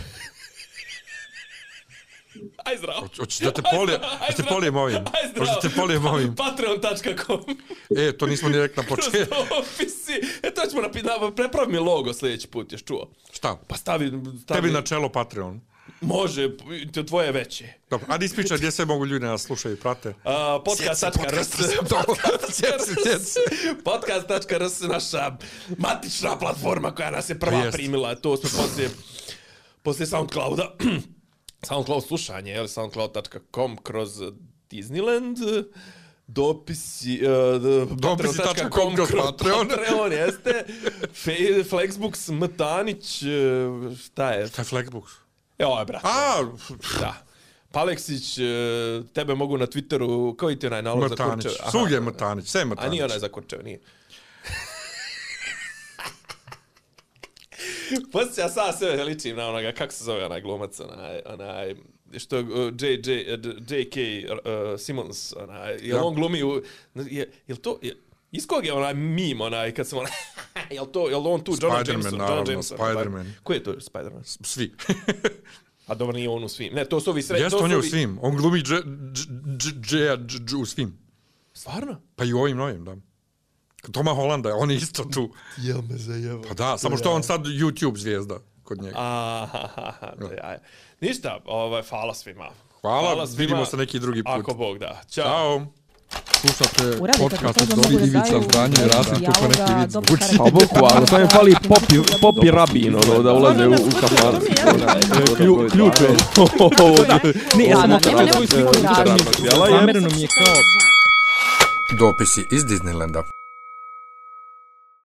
Aj zdravo. Hoć- hoćeš da te Aj polije- zdravo, aj hoćeš te polijem ovim? Aj zdravo. Hoćeš da te polijem ovim? Patreon.com [laughs] E, to nismo ni rekli na Kroz početku. dopisi. E, to ćemo napisati. Prepravi mi logo sljedeći put, još čuo. Šta? Pa stavi... stavi Tebi na čelo Patreon. Može, to tvoje veće. Dobro, a ispričaj gdje sve mogu ljudi nas slušaju i prate. Uh, podcast.rs Sjeci, Podcast.rs [laughs] naša matična platforma koja nas je prva Jest. primila. To smo poslije, poslije Soundclouda. [clears throat] Soundcloud slušanje, je li soundcloud.com kroz Disneyland dopisi uh, Dopisi.com kroz Patreon. Patreon jeste [laughs] Flexbox Mtanić uh, šta je Šta je Flexbox? Evo je brat A, da Paleksić, uh, tebe mogu na Twitteru, koji ti je onaj nalog za Mrtanić. kurčeve? Aha. Svugdje je Mrtanić, sve je A Mrtanić. nije onaj za kurčeve, nije. [laughs] Poslije ja sad sve ličim na onoga, kako se zove onaj glumac, onaj, onaj, što uh, J, J, uh, J.K. Uh, Simmons, onaj, jel Ja. on glumi u, je, jel to, je, iz kog je onaj mim, onaj, kad sam [laughs] onaj, jel to, jel on tu, John Spider-Man, Jameson, naravno, John Jameson. Spider-Man. Ko je to Spider-Man? Svi. [laughs] A dobro, nije on u svim. Ne, to su ovi sred... Jeste, to on je u svim. On glumi u svim. Stvarno? Pa i u ovim novim, da. Toma Hollanda, on je isto tu. [laughs] Jel me zajeva. Pa da, samo što on sad YouTube zvijezda kod njega. Aha, ja. Ništa, ovaj, hvala svima. Hvala, vidimo se neki drugi put. Ako Bog da. Ćao. Ćao. Slušate podcast od Dobri Ivica Zdanje i Rasim kako neki dobro zvuči. Pa boku, ali sam je fali popi, popi rabin, ono, da ulaze u, u kafan. Klju, ključe. Ne, ja sam nema svoj nema sliku je Zamereno mi je kao Dopisi iz Disneylanda.